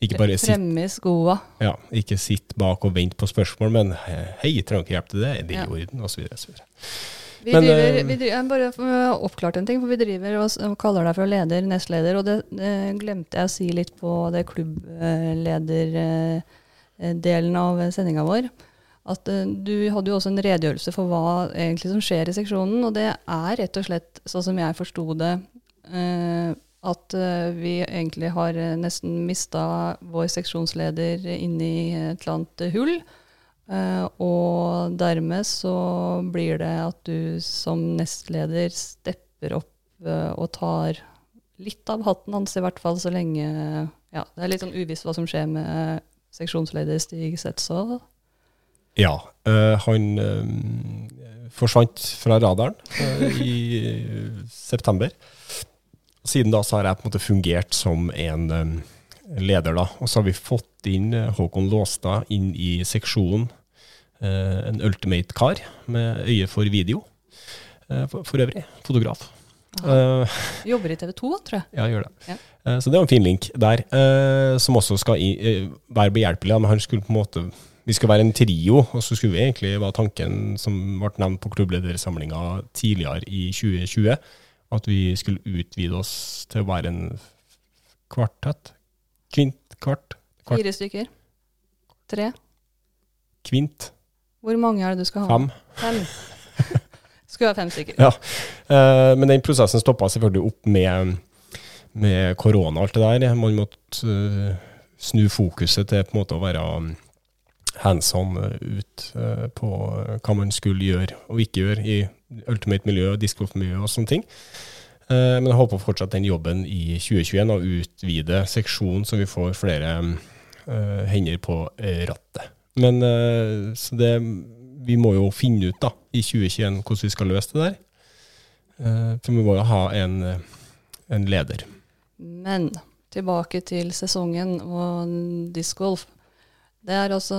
Ikke bare Fremme i skoa. ja, ikke sitt bak og vente på spørsmål, men hei, trenger ikke hjelp til det, er det Ja. i orden, osv. Vi Men, driver, vi driver, bare oppklart en ting, for vi driver og, kaller deg for leder, nestleder, og det, det glemte jeg å si litt på det klubblederdelen av sendinga vår. At eh, du hadde jo også en redegjørelse for hva egentlig som skjer i seksjonen, og det er rett og slett, sånn som jeg forsto det, eh, at eh, vi egentlig har nesten mista vår seksjonsleder inn i et eller annet hull. Og dermed så blir det at du som nestleder stepper opp og tar litt av hatten hans, i hvert fall så lenge Ja, det er litt sånn uvisst hva som skjer med seksjonsleder Stig Setsaa. Ja, eh, han eh, forsvant fra radaren eh, i september. Siden da så har jeg på en måte fungert som en leder, da. Og så har vi fått inn Håkon Låstad inn i seksjonen. En ultimate-kar med øye for video. For, for øvrig fotograf. Uh, Jobber i TV 2, tror jeg. Ja, gjør det. Ja. Uh, Så det var en fin link der, uh, som også skal i, være behjelpelig. Men han skulle på en måte Vi skulle være en trio, og så skulle vi egentlig være tanken som ble nevnt på klubbledersamlinga tidligere i 2020, at vi skulle utvide oss til å være en kvartett. Kvint, kvart, kvart, Fire stykker. Tre. kvint, Hvor mange er det du skal ha? fem. Fem. Skulle ha fem stykker. Ja. Eh, men den prosessen stoppa selvfølgelig opp med, med korona og alt det der. Man måtte eh, snu fokuset til på en måte å være hands on eh, ut eh, på eh, hva man skulle gjøre og ikke gjøre i ultimate miljø og sånne ting. Men jeg håper fortsatt den jobben i 2021 å utvide seksjonen, så vi får flere hender på rattet. Men så det, vi må jo finne ut da, i 2021 hvordan vi skal løse det der. For vi må jo ha en, en leder. Men tilbake til sesongen og discgolf. Det er altså,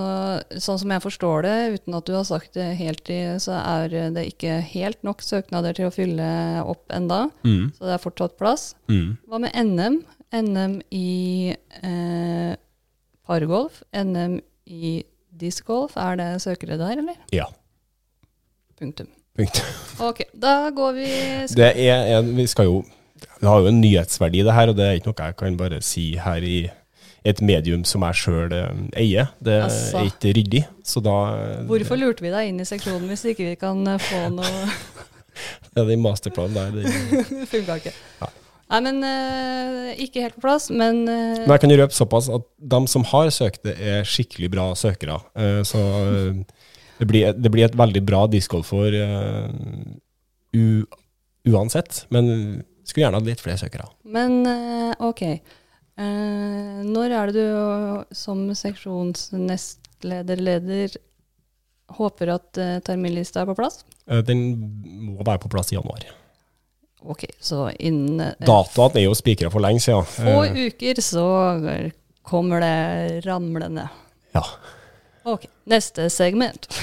sånn som jeg forstår det, uten at du har sagt det helt i, så er det ikke helt nok søknader til å fylle opp enda. Mm. Så det er fortsatt plass. Mm. Hva med NM? NM i eh, pargolf? NM i discgolf? Er det søkere der, eller? Ja. Punktum. Punktum. Ok, da går vi Det er en, vi skal jo Det har jo en nyhetsverdi, det her, og det er ikke noe jeg kan bare si her i et medium som jeg sjøl eier. Det Altså. er ikke ryddig. Så da Hvorfor lurte vi deg inn i seksjonen hvis ikke vi kan eh, få noe Ja, den masterplanen der. Det, Funka ikke. Ja. Nei, men eh, ikke helt på plass, men eh, men jeg kan røpe såpass at de som har søkt det, er skikkelig bra søkere. Uh, så eh, det blir, det blir et veldig bra discgolfår uh, uansett. Men skulle gjerne hatt litt flere søkere. Men eh, ok. Eh, når er det du som seksjonsnestleder-leder håper at eh, terminlista er på plass? Eh, den må være på plass i januar. Ok, så innen eh, Dataen er jo spikra for lenge siden. få Eh, uker så kommer det ramlende. ja. Ok, neste segment.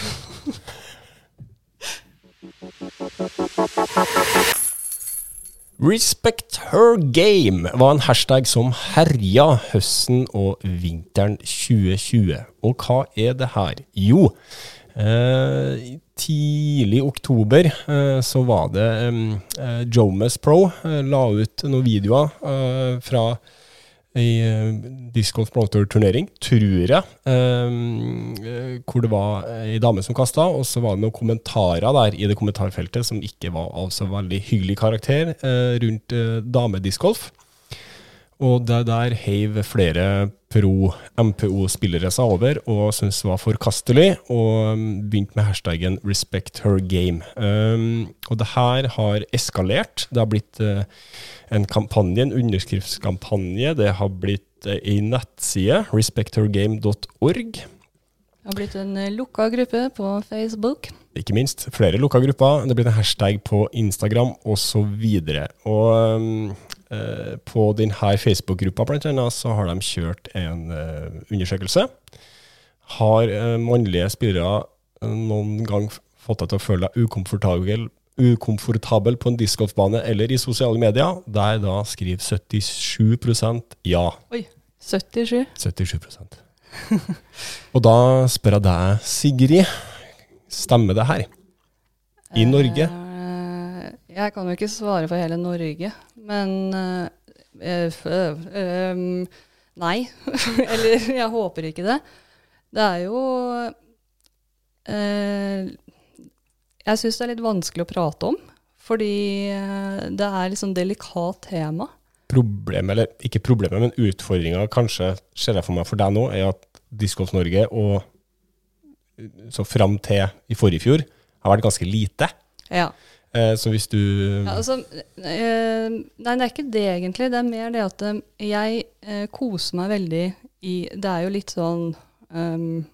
Respect her game var en hashtag som herja høsten og vinteren 2020. Og hva er det her? Jo, eh, tidlig oktober eh, så var det eh, Jomas Pro eh, la ut noen videoer eh, fra ei Disc Golf Promoter-turnering, tror jeg, eh, eh, hvor det var ei dame som kasta, og så var det noen kommentarer der i det kommentarfeltet som ikke var av så veldig hyggelig karakter eh, rundt damediscgolf. Og det der heiv flere pro MPO-spillere seg over og syntes var forkastelig, og um, begynte med hashtaggen 'respect her game'. Um, og det her har eskalert. Det har blitt uh, en kampanje, en underskriftskampanje. Det har blitt ei nettside, respectorgame.org. Det har blitt en eh, lukka gruppe på Facebook. Ikke minst flere lukka grupper. Det blitt en hashtag på Instagram osv. Og, eh, på denne Facebook-gruppa annet, så har de kjørt en eh, undersøkelse. Har eh, mannlige spillere eh, noen gang fått deg til å føle deg ukomfortabel, ukomfortabel på en discgolfbane eller i sosiale medier? Der da skriver 77% ja. Oi, 77. 77 Og da spør jeg deg, Sigrid, stemmer det her? I Norge? Eh, jeg kan jo ikke svare for hele Norge, men eh, um, Nei. Eller jeg håper ikke det. Det er jo eh, Jeg syns det er litt vanskelig å prate om, fordi eh, det er sånn delikat tema. Problemet, eller ikke problemet, men utfordringa kanskje ser jeg for meg for deg nå, er at Disc Golf Norge og så fram til i forrige fjor har vært ganske lite. Ja. Eh, så hvis du Ja, altså, eh, nei, det er ikke det egentlig. Det er mer det at eh, jeg eh, koser meg veldig i Det er jo litt sånn um,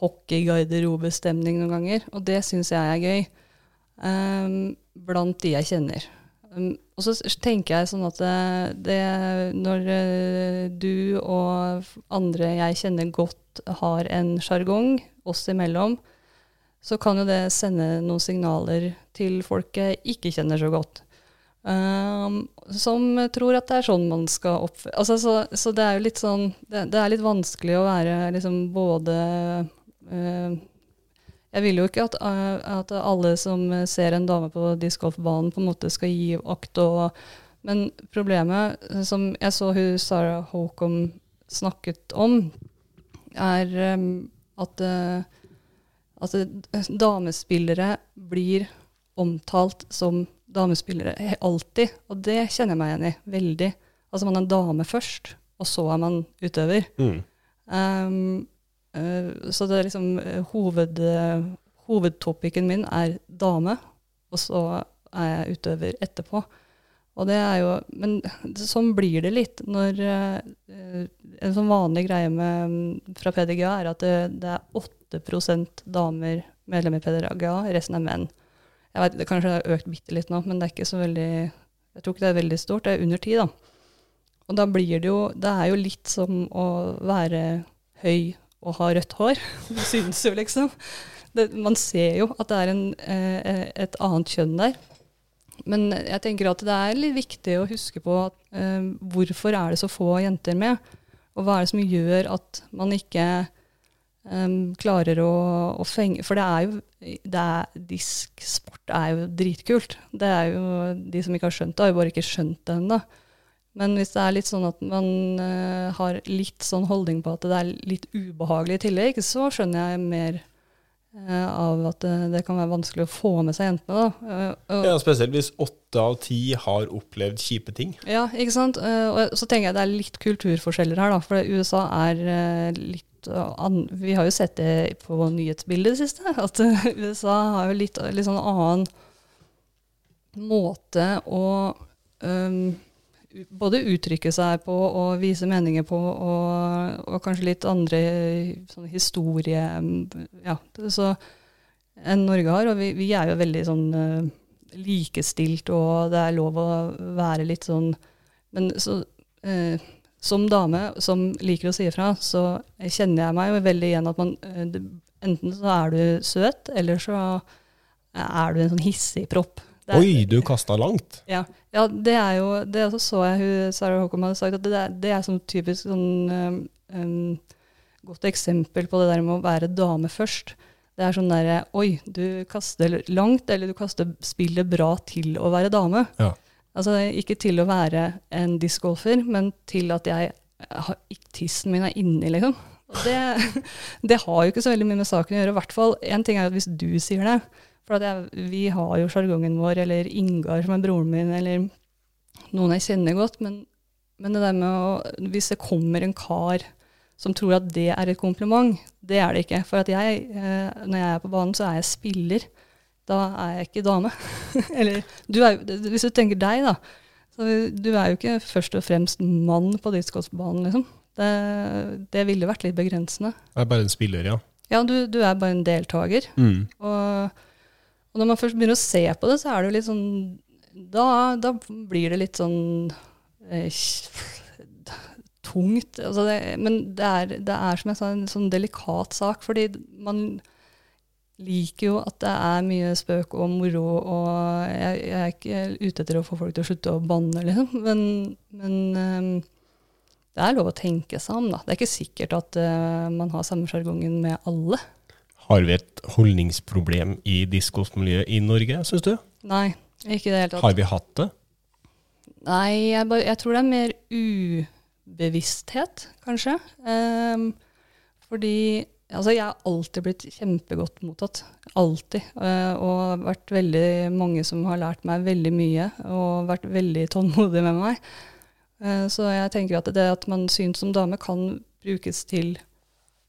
hockeygarderobestemning noen ganger, og det syns jeg er gøy. Um, blant de jeg kjenner. Um, og så tenker jeg sånn at det, det Når eh, du og andre jeg kjenner godt har en sjargong oss imellom, så kan jo det sende noen signaler til folk jeg ikke kjenner så godt. Um, som tror at det er sånn man skal oppføre altså, så, så det er jo litt sånn Det, det er litt vanskelig å være liksom både eh, Jeg vil jo ikke at, eh, at alle som ser en dame på discgolfbanen, på en måte skal gi akt og Men problemet, eh, som jeg så hun Sarah Holcomb snakket om, er at eh, at eh, damespillere blir omtalt som damespillere alltid. Og det kjenner jeg meg igjen i veldig. Altså man er dame først, og så er man utøver. mm, Um, eh, så det er liksom eh, hoved, hovedtopicen hovedtopikken min er dame, og så er jeg utøver etterpå. Og det er jo, Men sånn blir det litt når eh, eh, En sånn vanlig greie med, mm, fra PDGA er at det, det er 8% damer medlemmer i PDGA, resten er menn. Jeg vet, Det kanskje det har økt bitte litt nå, men det er ikke så veldig Jeg tror ikke det er veldig stort. Det er under ti, da. Og da blir det jo Det er jo litt som å være høy og ha rødt hår. Det synes jo, liksom. Det, man ser jo at det er en, eh, et annet kjønn der. Men jeg tenker at det er litt viktig å huske på at, eh, hvorfor er det så få jenter med? Og hva er det som gjør at man ikke eh, klarer å, å fenge For det er jo det er, Disksport er jo dritkult. Det er jo De som ikke har skjønt det, har jo bare ikke skjønt det ennå. Men hvis det er litt sånn at man uh, har litt sånn holdning på at det er litt ubehagelig i tillegg, så skjønner jeg mer uh, av at det, det kan være vanskelig å få med seg jentene. da. Uh, Ja, Spesielt hvis åtte av ti har opplevd kjipe ting. Ja, ikke sant. Og så tenker jeg det er litt kulturforskjeller her, da. For USA er litt an Vi har jo sett det på nyhetsbildet i det siste. At USA har jo litt, litt sånn annen måte å um, både uttrykke seg på og vise meninger på, og, og kanskje litt andre sånn historie Ja, så enn Norge har. Og vi, vi er jo veldig sånn eh, likestilt, og det er lov å være litt sånn Men så eh, som dame som liker å si ifra, så kjenner jeg meg jo veldig igjen at man eh, Enten så er du søt, eller så er du en sånn hissig propp. Er- Oi, du kasta langt. ja, ja, det er jo Det også så jeg hun, Sarah Håkon hadde sagt, at det er, det er sånn typisk sånn um, um, godt eksempel på det der med å være dame først. Det er sånn derre Oi, du kaster langt, eller du kaster spillet bra til å være dame. Ja. Altså ikke til å være en discgolfer, men til at jeg har, tissen min er inni, liksom. Det, det har jo ikke så veldig mye med saken å gjøre. I hvert fall, En ting er at hvis du sier det. For at jeg, vi har jo sjargongen vår, eller Ingar som er broren min, eller noen jeg kjenner godt. Men, men det der med å Hvis det kommer en kar som tror at det er et kompliment, det er det ikke. For at jeg, eh, når jeg er på banen, så er jeg spiller. Da er jeg ikke dame. eller du er, Hvis du tenker deg, da. Så du er jo ikke først og fremst mann på discgolfbanen, liksom. Det, det ville vært litt begrensende. Jeg er bare en spiller, ja. Ja, du, du er bare en deltaker. Mm. Og, og når man først begynner å se på det, så er det jo litt sånn Da, da blir det litt sånn eh, tungt. Altså det, men det er, det er, som jeg sa, en sånn delikat sak, fordi man liker jo at det er mye spøk og moro, og jeg, jeg er ikke ute etter å få folk til å slutte å banne, liksom. Men, men eh, det er lov å tenke seg om, da. Det er ikke sikkert at uh, man har samme sjargongen med alle. Har vi et holdningsproblem i diskosmiljøet i Norge, syns du? Nei, ikke i det hele tatt. Har vi hatt det? Nei, jeg, bare, jeg tror det er mer ubevissthet, kanskje. Um, fordi altså, jeg har alltid blitt kjempegodt mottatt. Alltid. Uh, og vært veldig mange som har lært meg veldig mye, og vært veldig tålmodig med meg. Uh, så jeg tenker at det at man syns som dame kan brukes til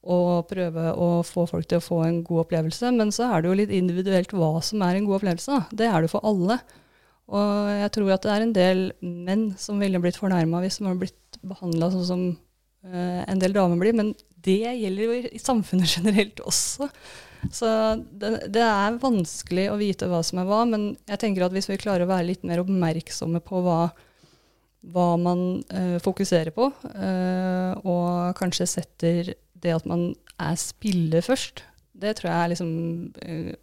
å prøve å få folk til å få en god opplevelse, men så er det jo litt individuelt hva som er en god opplevelse. Da. Det er det for alle. Og jeg tror at det er en del menn som ville blitt fornærma hvis de har blitt behandla sånn som uh, en del damer blir, men det gjelder jo i samfunnet generelt også. Så det, det er vanskelig å vite hva som er hva, men jeg tenker at hvis vi klarer å være litt mer oppmerksomme på hva, hva man uh, fokuserer på, uh, og kanskje setter det at man er spiller først, det tror jeg er liksom eh,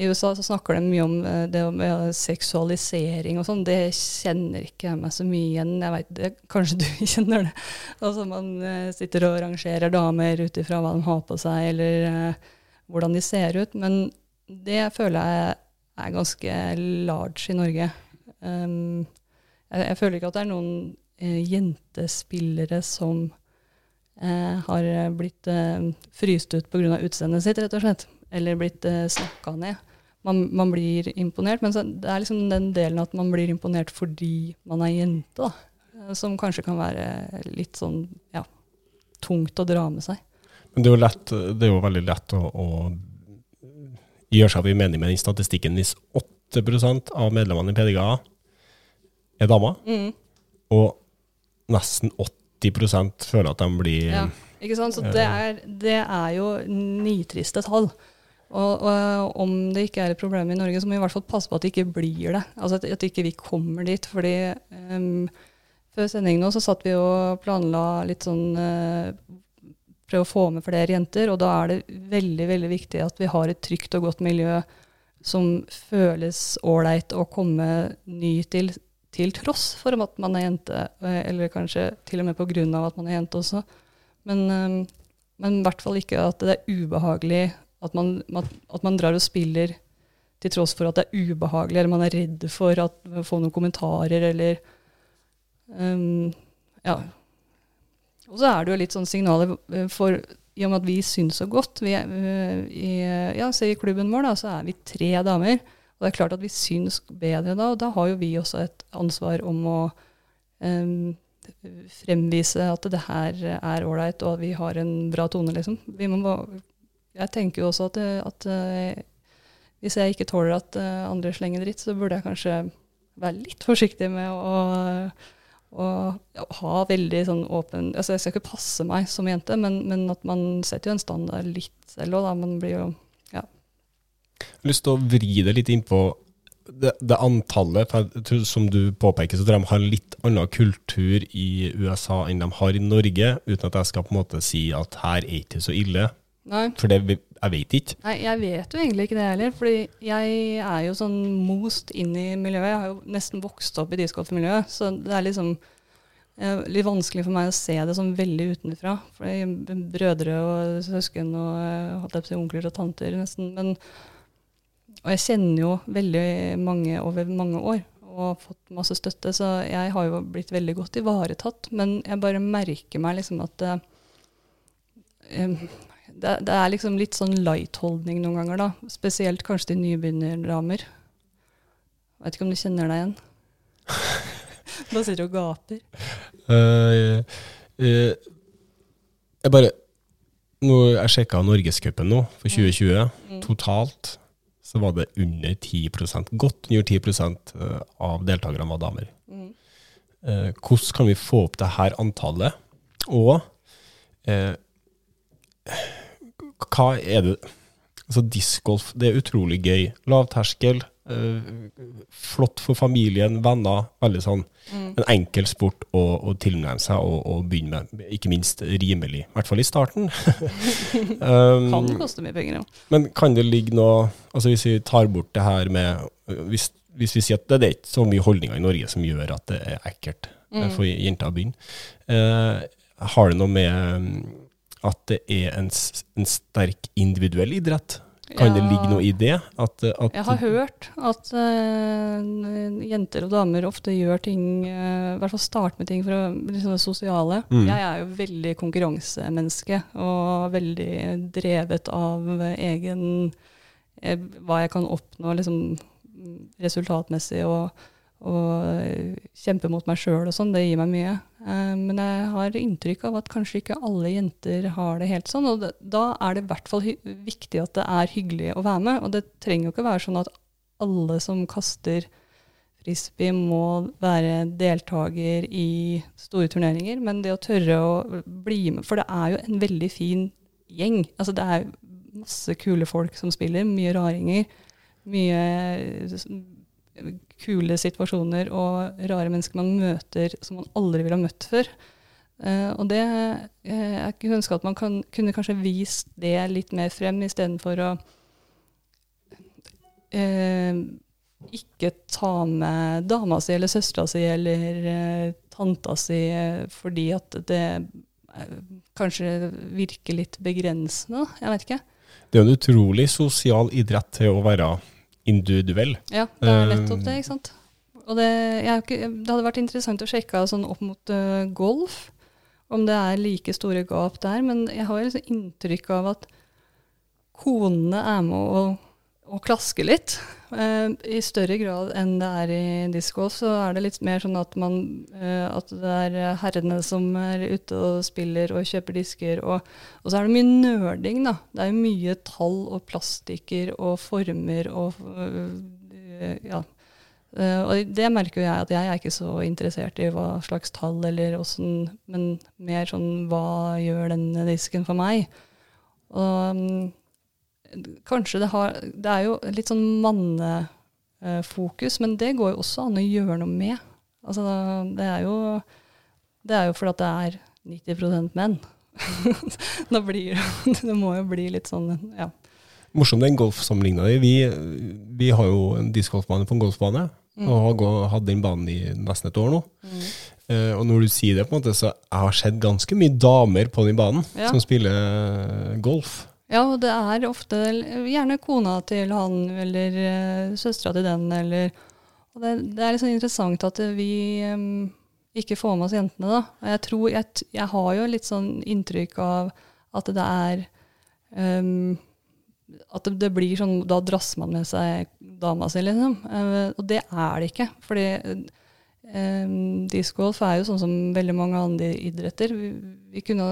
I USA så snakker de mye om eh, det med seksualisering og sånn. Det kjenner ikke jeg meg så mye igjen. Jeg vet det, Kanskje du kjenner det? Altså Man eh, sitter og rangerer damer ut ifra hva de har på seg, eller hvordan de ser ut. Men det føler jeg er ganske large i Norge. Um, jeg, jeg føler ikke at det er noen uh, jentespillere som har blitt eh, fryst ut pga. utseendet sitt, rett og slett. Eller blitt eh, snakka ned. Man, man blir imponert, men så, det er liksom den delen at man blir imponert fordi man er jente, da. eh, Som kanskje kan være litt sånn ja, tungt å dra med seg. Men det er jo, lett, det er jo veldig lett å, å gjøre seg opp i mening med den statistikken hvis 8% av medlemmene i PDGA er damer, Mm. og nesten 80 føler at de blir Ja, ikke sant? Så det er, det er jo nitriste tall. Og, og om det ikke er et problem i Norge, så må vi i hvert fall passe på at det ikke blir det. Altså at, at ikke vi kommer dit. fordi um, før sending nå så satt vi og planla litt sånn uh, Prøve å få med flere jenter, og da er det veldig veldig viktig at vi har et trygt og godt miljø som føles ålreit å komme ny til, til tross for at man er jente, eh, eller kanskje til og med av at man er jente også. Men, um, men i hvert fall ikke at det er ubehagelig at man, at, man drar og spiller til tross for at det er ubehagelig, eller man er redd for å få noen kommentarer, eller um, Ja. Og så er det jo litt sånn signaler eh, for i og med at vi syns så godt vi i, ja, i klubben vår, da, så er vi tre damer. Og det er klart at vi syns bedre da, og da har jo vi også et ansvar om å um, fremvise at det her er ålreit, og at vi har en bra tone, liksom. Må, jeg tenker jo også at, at uh, hvis jeg ikke tåler at uh, andre slenger dritt, så burde jeg kanskje være litt forsiktig med å og ha veldig sånn åpen altså Jeg skal ikke passe meg som jente, men, men at man setter jo en standard litt selv òg, da. Man blir jo. Jeg har lyst til å vri det litt inn på det, det antallet. For som du påpeker, så tror jeg de har litt annen kultur i USA enn de har i Norge, uten at jeg skal på en måte si at her er ikke så ille. Nei. For det, jeg vet ikke. Nei, jeg vet jo egentlig ikke det heller. fordi jeg er jo sånn most inn i miljøet. Jeg har jo nesten vokst opp i discgolfmiljøet, så det er liksom eh, litt vanskelig for meg å se det sånn veldig utenfra. For brødre og søsken og eh, holdt jeg på å si onkler og tanter nesten. Men, og jeg kjenner jo veldig mange over mange år og har fått masse støtte, så jeg har jo blitt veldig godt ivaretatt. Men jeg bare merker meg liksom at uh, det, det, er liksom litt sånn light-holdning noen ganger, da. Spesielt kanskje til nybegynnerdamer. Vet ikke om du kjenner deg igjen? da sitter du og gaper. Uh, uh, jeg bare nå, Jeg sjekka Norgescupen nå, for 2020. Mm. mm. Totalt så var det under 10% godt under 10 eh, av deltakerne var damer. Mm. Uh, hvordan kan vi få opp det her antallet? Og hva er det Altså Discgolf, det er utrolig gøy. Lavterskel. Øh, flott for familien, venner. Veldig sånn mm. en enkel sport å, å tilnærme seg og, og, begynne med. Ikke minst rimelig. I hvert fall i starten. um, kan koste mye penger, jo. Men kan det ligge noe Altså Hvis vi tar bort det her med Hvis, hvis vi sier at det, det er ikke så mye holdninger i Norge som gjør at det er ekkelt mm. for jenter å begynne. Uh, har det noe med at det er en, en sterk individuell idrett? Kan ja. det ligge noe i det? At, at jeg har hørt at uh, jenter og damer ofte gjør ting uh, I hvert fall starter med ting for å bli sånne sosiale. Mm. Jeg er jo veldig konkurransemenneske og veldig drevet av egen uh, Hva jeg kan oppnå liksom, resultatmessig. og og kjempe mot meg sjøl og sånn, det gir meg mye. Eh, men jeg har inntrykk av at kanskje ikke alle jenter har det helt sånn. Og da er det i hvert fall viktig at det er hyggelig å være med. Og det trenger jo ikke være sånn at alle som kaster frisbee, må være deltaker i store turneringer. Men det å tørre å bli med For det er jo en veldig fin gjeng. Altså det er masse kule folk som spiller. Mye raringer. Mye kule situasjoner og rare mennesker man møter som man aldri ville ha møtt før. Uh, og det uh, Jeg kunne ønske at man kan, kunne kanskje vist det litt mer frem, istedenfor å uh, ikke ta med dama si eller søstera si eller tanta si fordi at det kanskje virker litt begrensende. Jeg vet ikke. Det er en utrolig sosial idrett til å være individuell. Ja, det er nettopp det. ikke sant? Og det, ikke, det hadde vært interessant å sjekke sånn opp mot uh, golf, om det er like store gap der. Men jeg har liksom inntrykk av at konene er med å, å klaske litt. Eh, I større grad enn det er i disko, så er det litt mer sånn at, man, eh, at det er herrene som er ute og spiller og kjøper disker. Og, og så er det mye nerding, da. Det er mye tall og plastikker og former og ja, Uh, og det merker jo jeg at jeg er ikke så interessert i hva slags tall eller åssen, men mer sånn hva gjør denne disken for meg? Og um, kanskje det har Det er jo litt sånn mannefokus, men det går jo også an å gjøre noe med. Altså det er jo Det er jo fordi at det er 90% menn. da blir det Det må jo bli litt sånn, ja. Morsomt den golfsammenligna di. Vi, vi har jo en discgolfbane på en golfbane. Mm. Og har hatt den banen i nesten et år nå. Mm. Uh, og når du sier det, på en måte, så jeg har sett ganske mye damer på den banen ja. som spiller golf. Ja, og det er ofte gjerne kona til han eller uh, søstera til den, eller Og det, det er liksom interessant at vi um, ikke får med oss jentene, da. Jeg tror jeg, jeg har jo litt sånn inntrykk av at det er um, At det, det, blir sånn Da drasser man med seg dama si, liksom. Uh, og det er det ikke. Fordi um, discgolf er jo sånn som veldig mange andre idretter. Vi, vi, kunne,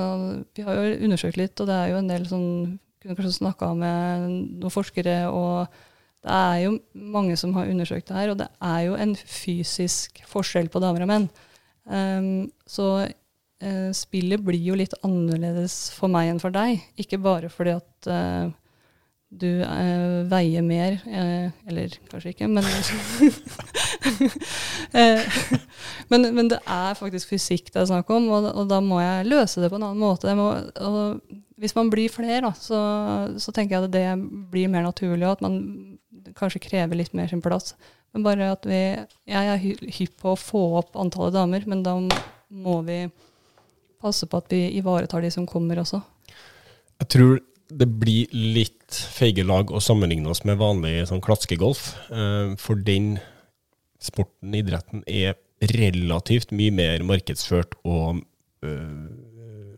vi, har jo undersøkt litt, og det er jo en del sånn Kunne kanskje snakka med noen forskere og det er jo mange som har undersøkt det her, og det er jo en fysisk forskjell på damer og menn. Um, så uh, spillet blir jo litt annerledes for meg enn for deg. Ikke bare fordi at uh, du uh, veier mer, eller kanskje ikke, men, men, men det er faktisk fysikk det er snakk om, og, og, da må jeg løse det på en annen måte. Må, hvis man blir flere, da, så, så, tenker jeg at det blir mer naturlig, og at man kanskje krever litt mer sin plass. Men bare at vi Jeg er hypp på å få opp antallet damer, men da må vi passe på at vi ivaretar de som kommer også. Jeg tror det blir litt feige lag å sammenligne oss med vanlig sånn klaskegolf. Uh, for den sporten, idretten, er relativt mye mer markedsført og øh,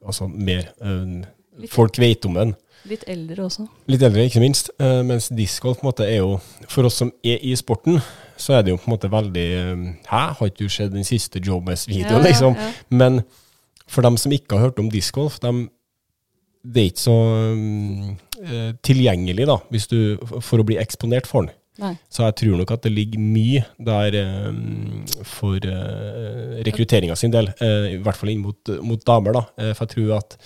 altså mer øh, Folk vet om den. Litt eldre også. Litt eldre, ikke minst. Uh, mens discgolf på en måte er jo For oss som er i sporten, så er det jo på en måte veldig uh, Hæ, har ikke du sett den siste Joe-Mess-videoen, ja, liksom? Ja. Men for dem som ikke har hørt om discgolf, de, det er ikke så um, tilgjengelig da, hvis du, for å bli eksponert for den. Nei. Så jeg tror nok at det ligger mye der um, for uh, rekrutteringa sin del, i hvert fall inn mot, mot damer. da, For jeg tror at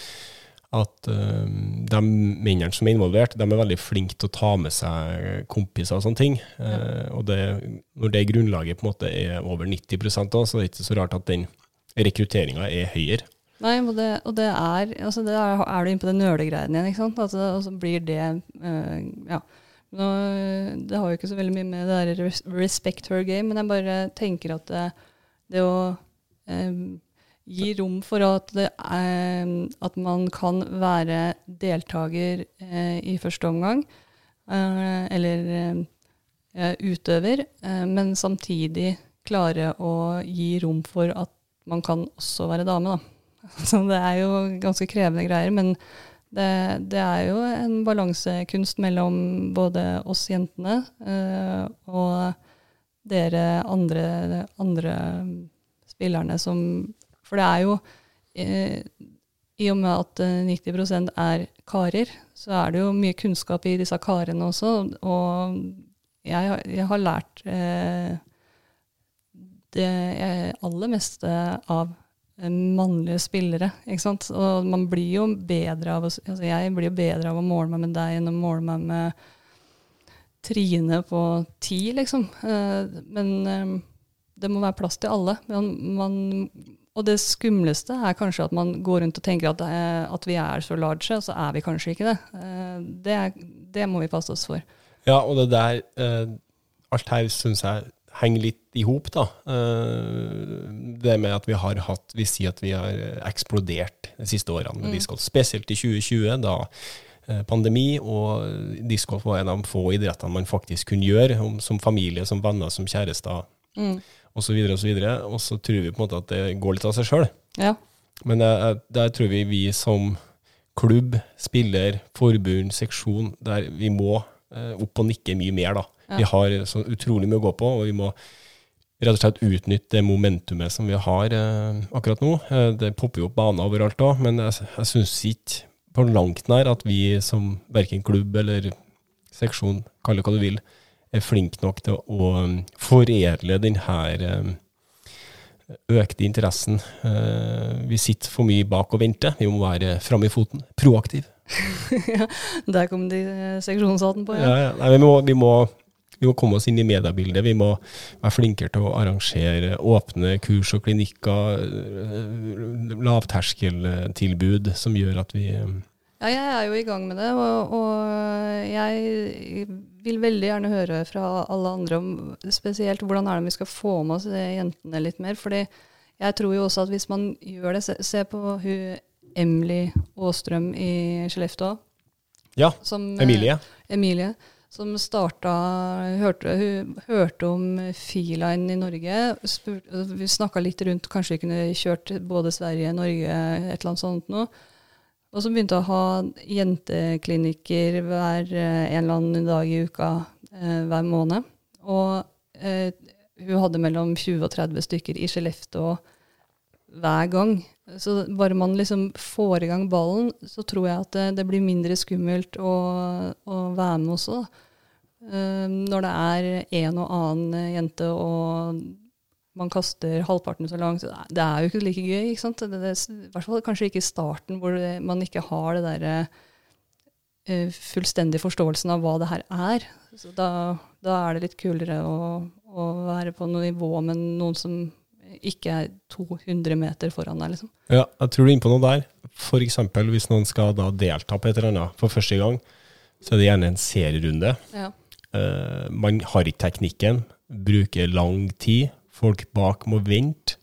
at uh, de mennene som er involvert, de er veldig flinke til å ta med seg kompiser og sånne ting. Uh, og det, når det grunnlaget på en måte er over 90 da, så er det ikke så rart at den rekrutteringa er høyere. Nei, og det, og det er altså det er, er du inne på den nølegreien igjen, ikke sant. Altså, og så blir det uh, Ja. Nå, det har jo ikke så veldig mye med det der respect her game, men jeg bare tenker at det, det å eh, gi rom for at, det, eh, at man kan være deltaker eh, i første omgang, eh, eller utøver, eh, men samtidig klare å gi rom for at man kan også være dame. Da. Så det er jo ganske krevende greier, men det, det er jo en balansekunst mellom både oss jentene eh, og dere andre, andre spillerne som for det er jo eh, I og med at 90 eh, er karer, så er det jo mye kunnskap i disse karene også. Og jeg, jeg har lært eh, det aller meste av mannlige spillere. ikke sant? Og man blir jo bedre av å, altså jeg blir jo bedre av å måle meg med deg enn å måle meg med Trine på ti, liksom. Eh, men eh, det må være plass til alle. Man, man og det skumleste er kanskje at man går rundt og tenker at, eh, at vi er så large, og så er vi kanskje ikke det. Det, det må vi passe oss for. Ja, og det der Alt her syns jeg henger litt i hop, da. Det med at vi har hatt Vi sier at vi har eksplodert de siste årene med mm. discgolf. Spesielt i 2020, da pandemi, og discgolf var en av de få idrettene man faktisk kunne gjøre som familie, som venner, som kjærester. Mm osv., osv. Og, så tror vi på en måte at det går litt av seg sjøl. Ja. Men der, der tror vi vi som klubb, spiller, forbund, seksjon, der vi må eh, opp og nikke mye mer, da. Ja. Vi har så utrolig mye å gå på, og vi må rett og slett utnytte det momentumet som vi har eh, akkurat nå. Eh, det popper jo opp baner overalt òg, men jeg, jeg syns ikke på langt nær at vi som verken klubb eller seksjon, kall det hva du vil, er flink nok til å um, foredle denne um, økte interessen. Uh, vi sitter for mye bak og venter. Vi må være framme i foten. Proaktiv. ja, der kom de eh, seksjonshatten på, ja. ja, ja. Nei, vi, må, vi, må, vi, må, komme oss inn i mediebildet. Vi må være flinkere til å arrangere åpne kurs og klinikker, uh, lavterskeltilbud som gjør at vi um, ja, jeg er jo i gang med det, og, og jeg vil veldig gjerne høre fra alle andre om spesielt hvordan er det vi skal få med oss jentene litt mer. fordi jeg tror jo også at hvis man gjør det Se, se på hun Emily Aastrøm i Skellefteå. Ja, som, Emilie. Emilie. Som starta hørte, hørte om Feeline i Norge. Spurt, vi snakka litt rundt kanskje vi kunne kjørt både Sverige, Norge, et eller annet sånt noe. Og så begynte jeg å ha jenteklinikker hver eh, en eller annen dag i uka eh, hver måned. Og eh, hun hadde mellom 20 og 30 stykker i Skellefteå hver gang. Så bare man liksom får i gang ballen, så tror jeg at det, det blir mindre skummelt å, å være med også. da. Eh, når det er en og annen jente og man kaster halvparten så langt, det er- jo ikke like gøy. ikke sant? Det, det, I hvert fall kanskje ikke i starten, hvor det, man ikke har det derre eh, fullstendig forståelsen av hva det her er. Så da, da er det litt kulere å, å være på noe nivå med noen som ikke er 200 meter foran deg, liksom. Ja, jeg tror du er inne på noe der. Eksempel hvis noen skal da delta på et eller annet for første gang, så er det gjerne en serierunde. Ja. Eh, man har ikke teknikken, bruker lang tid. Folk bak må vente.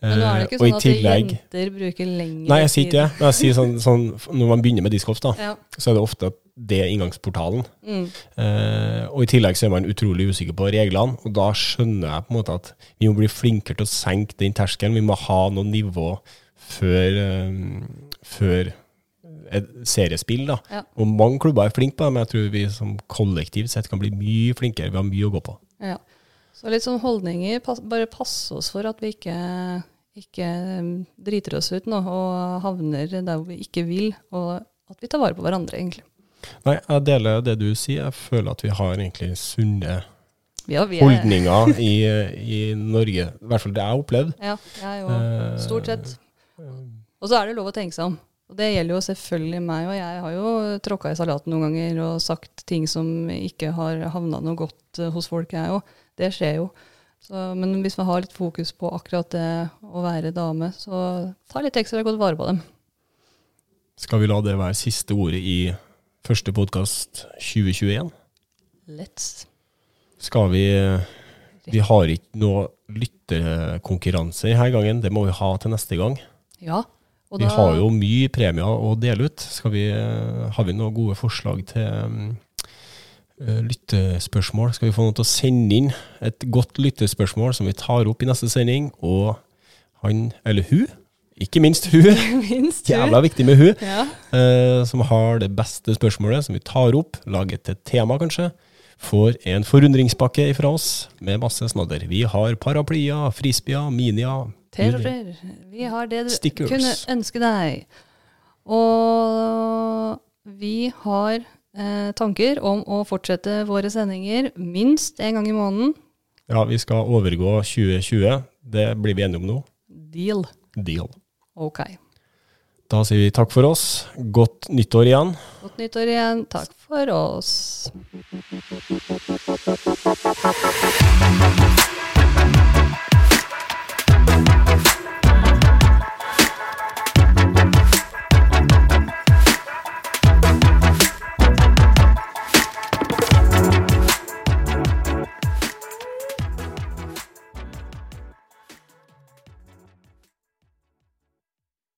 Men nå er det Eh, ikke sånn tillegg, at jenter bruker lengre Nei, jeg sier ikke det. Men jeg sier sånn, sånn, når man begynner med discgolf, da, Ja. så er det ofte det inngangsportalen. Mm. Eh, og i tillegg så er man utrolig usikker på reglene, og da skjønner jeg på en måte at vi må bli flinkere til å senke den terskelen. Vi må ha noe nivå før, um, før seriespill. da. Ja. Og mange klubber er flinke på det, men jeg tror vi som kollektivt sett kan bli mye flinkere. Vi har mye å gå på. Ja. Så litt sånn holdninger, bare passe oss for at vi ikke, ikke um, driter oss ut nå og havner der vi ikke vil, og at vi tar vare på hverandre, egentlig. Nei, jeg deler det du sier. Jeg føler at vi har egentlig sunne ja, er, er, holdninger i, i Norge. I hvert fall det jeg har opplevd. Ja, jeg òg. Eh, stort sett. Og så er det lov å tenke seg om. Og det gjelder jo selvfølgelig meg, og jeg har jo tråkka i salaten noen ganger og sagt ting som ikke har havna noe godt eh, hos folk, jeg òg. Det skjer jo. Så, men hvis vi har litt fokus på akkurat det å være dame, så ta litt ekstra godt vare på dem. Skal vi la det være siste ordet i første podkast 2021? Let's. Skal vi Vi har ikke noe lytterkonkurranse denne gangen, det må vi ha til neste gang. Ja. Og Vi har jo mye premier å dele ut. Skal vi, har vi noen gode forslag til um, eh, lyttespørsmål? Skal vi få noen til å sende inn et godt lyttespørsmål som vi tar opp i neste sending? Og han, eller hun, ikke minst hun, minst jævla viktig med hun, Ja. eh, som har det beste spørsmålet, som vi tar opp, lager til tema kanskje, får en forundringspakke fra oss med masse snadder. Vi har paraplyer, frisbeer, minier. T-skjorter. Vi har det du Stickers. kunne ønske deg. Og vi har eh, tanker om å fortsette våre sendinger minst en gang i måneden. Ja, vi skal overgå 2020. Det blir vi enige om nå. Deal. Deal. Ok. Da sier vi takk for oss. Godt nyttår igjen. Godt nyttår igjen. Takk for oss.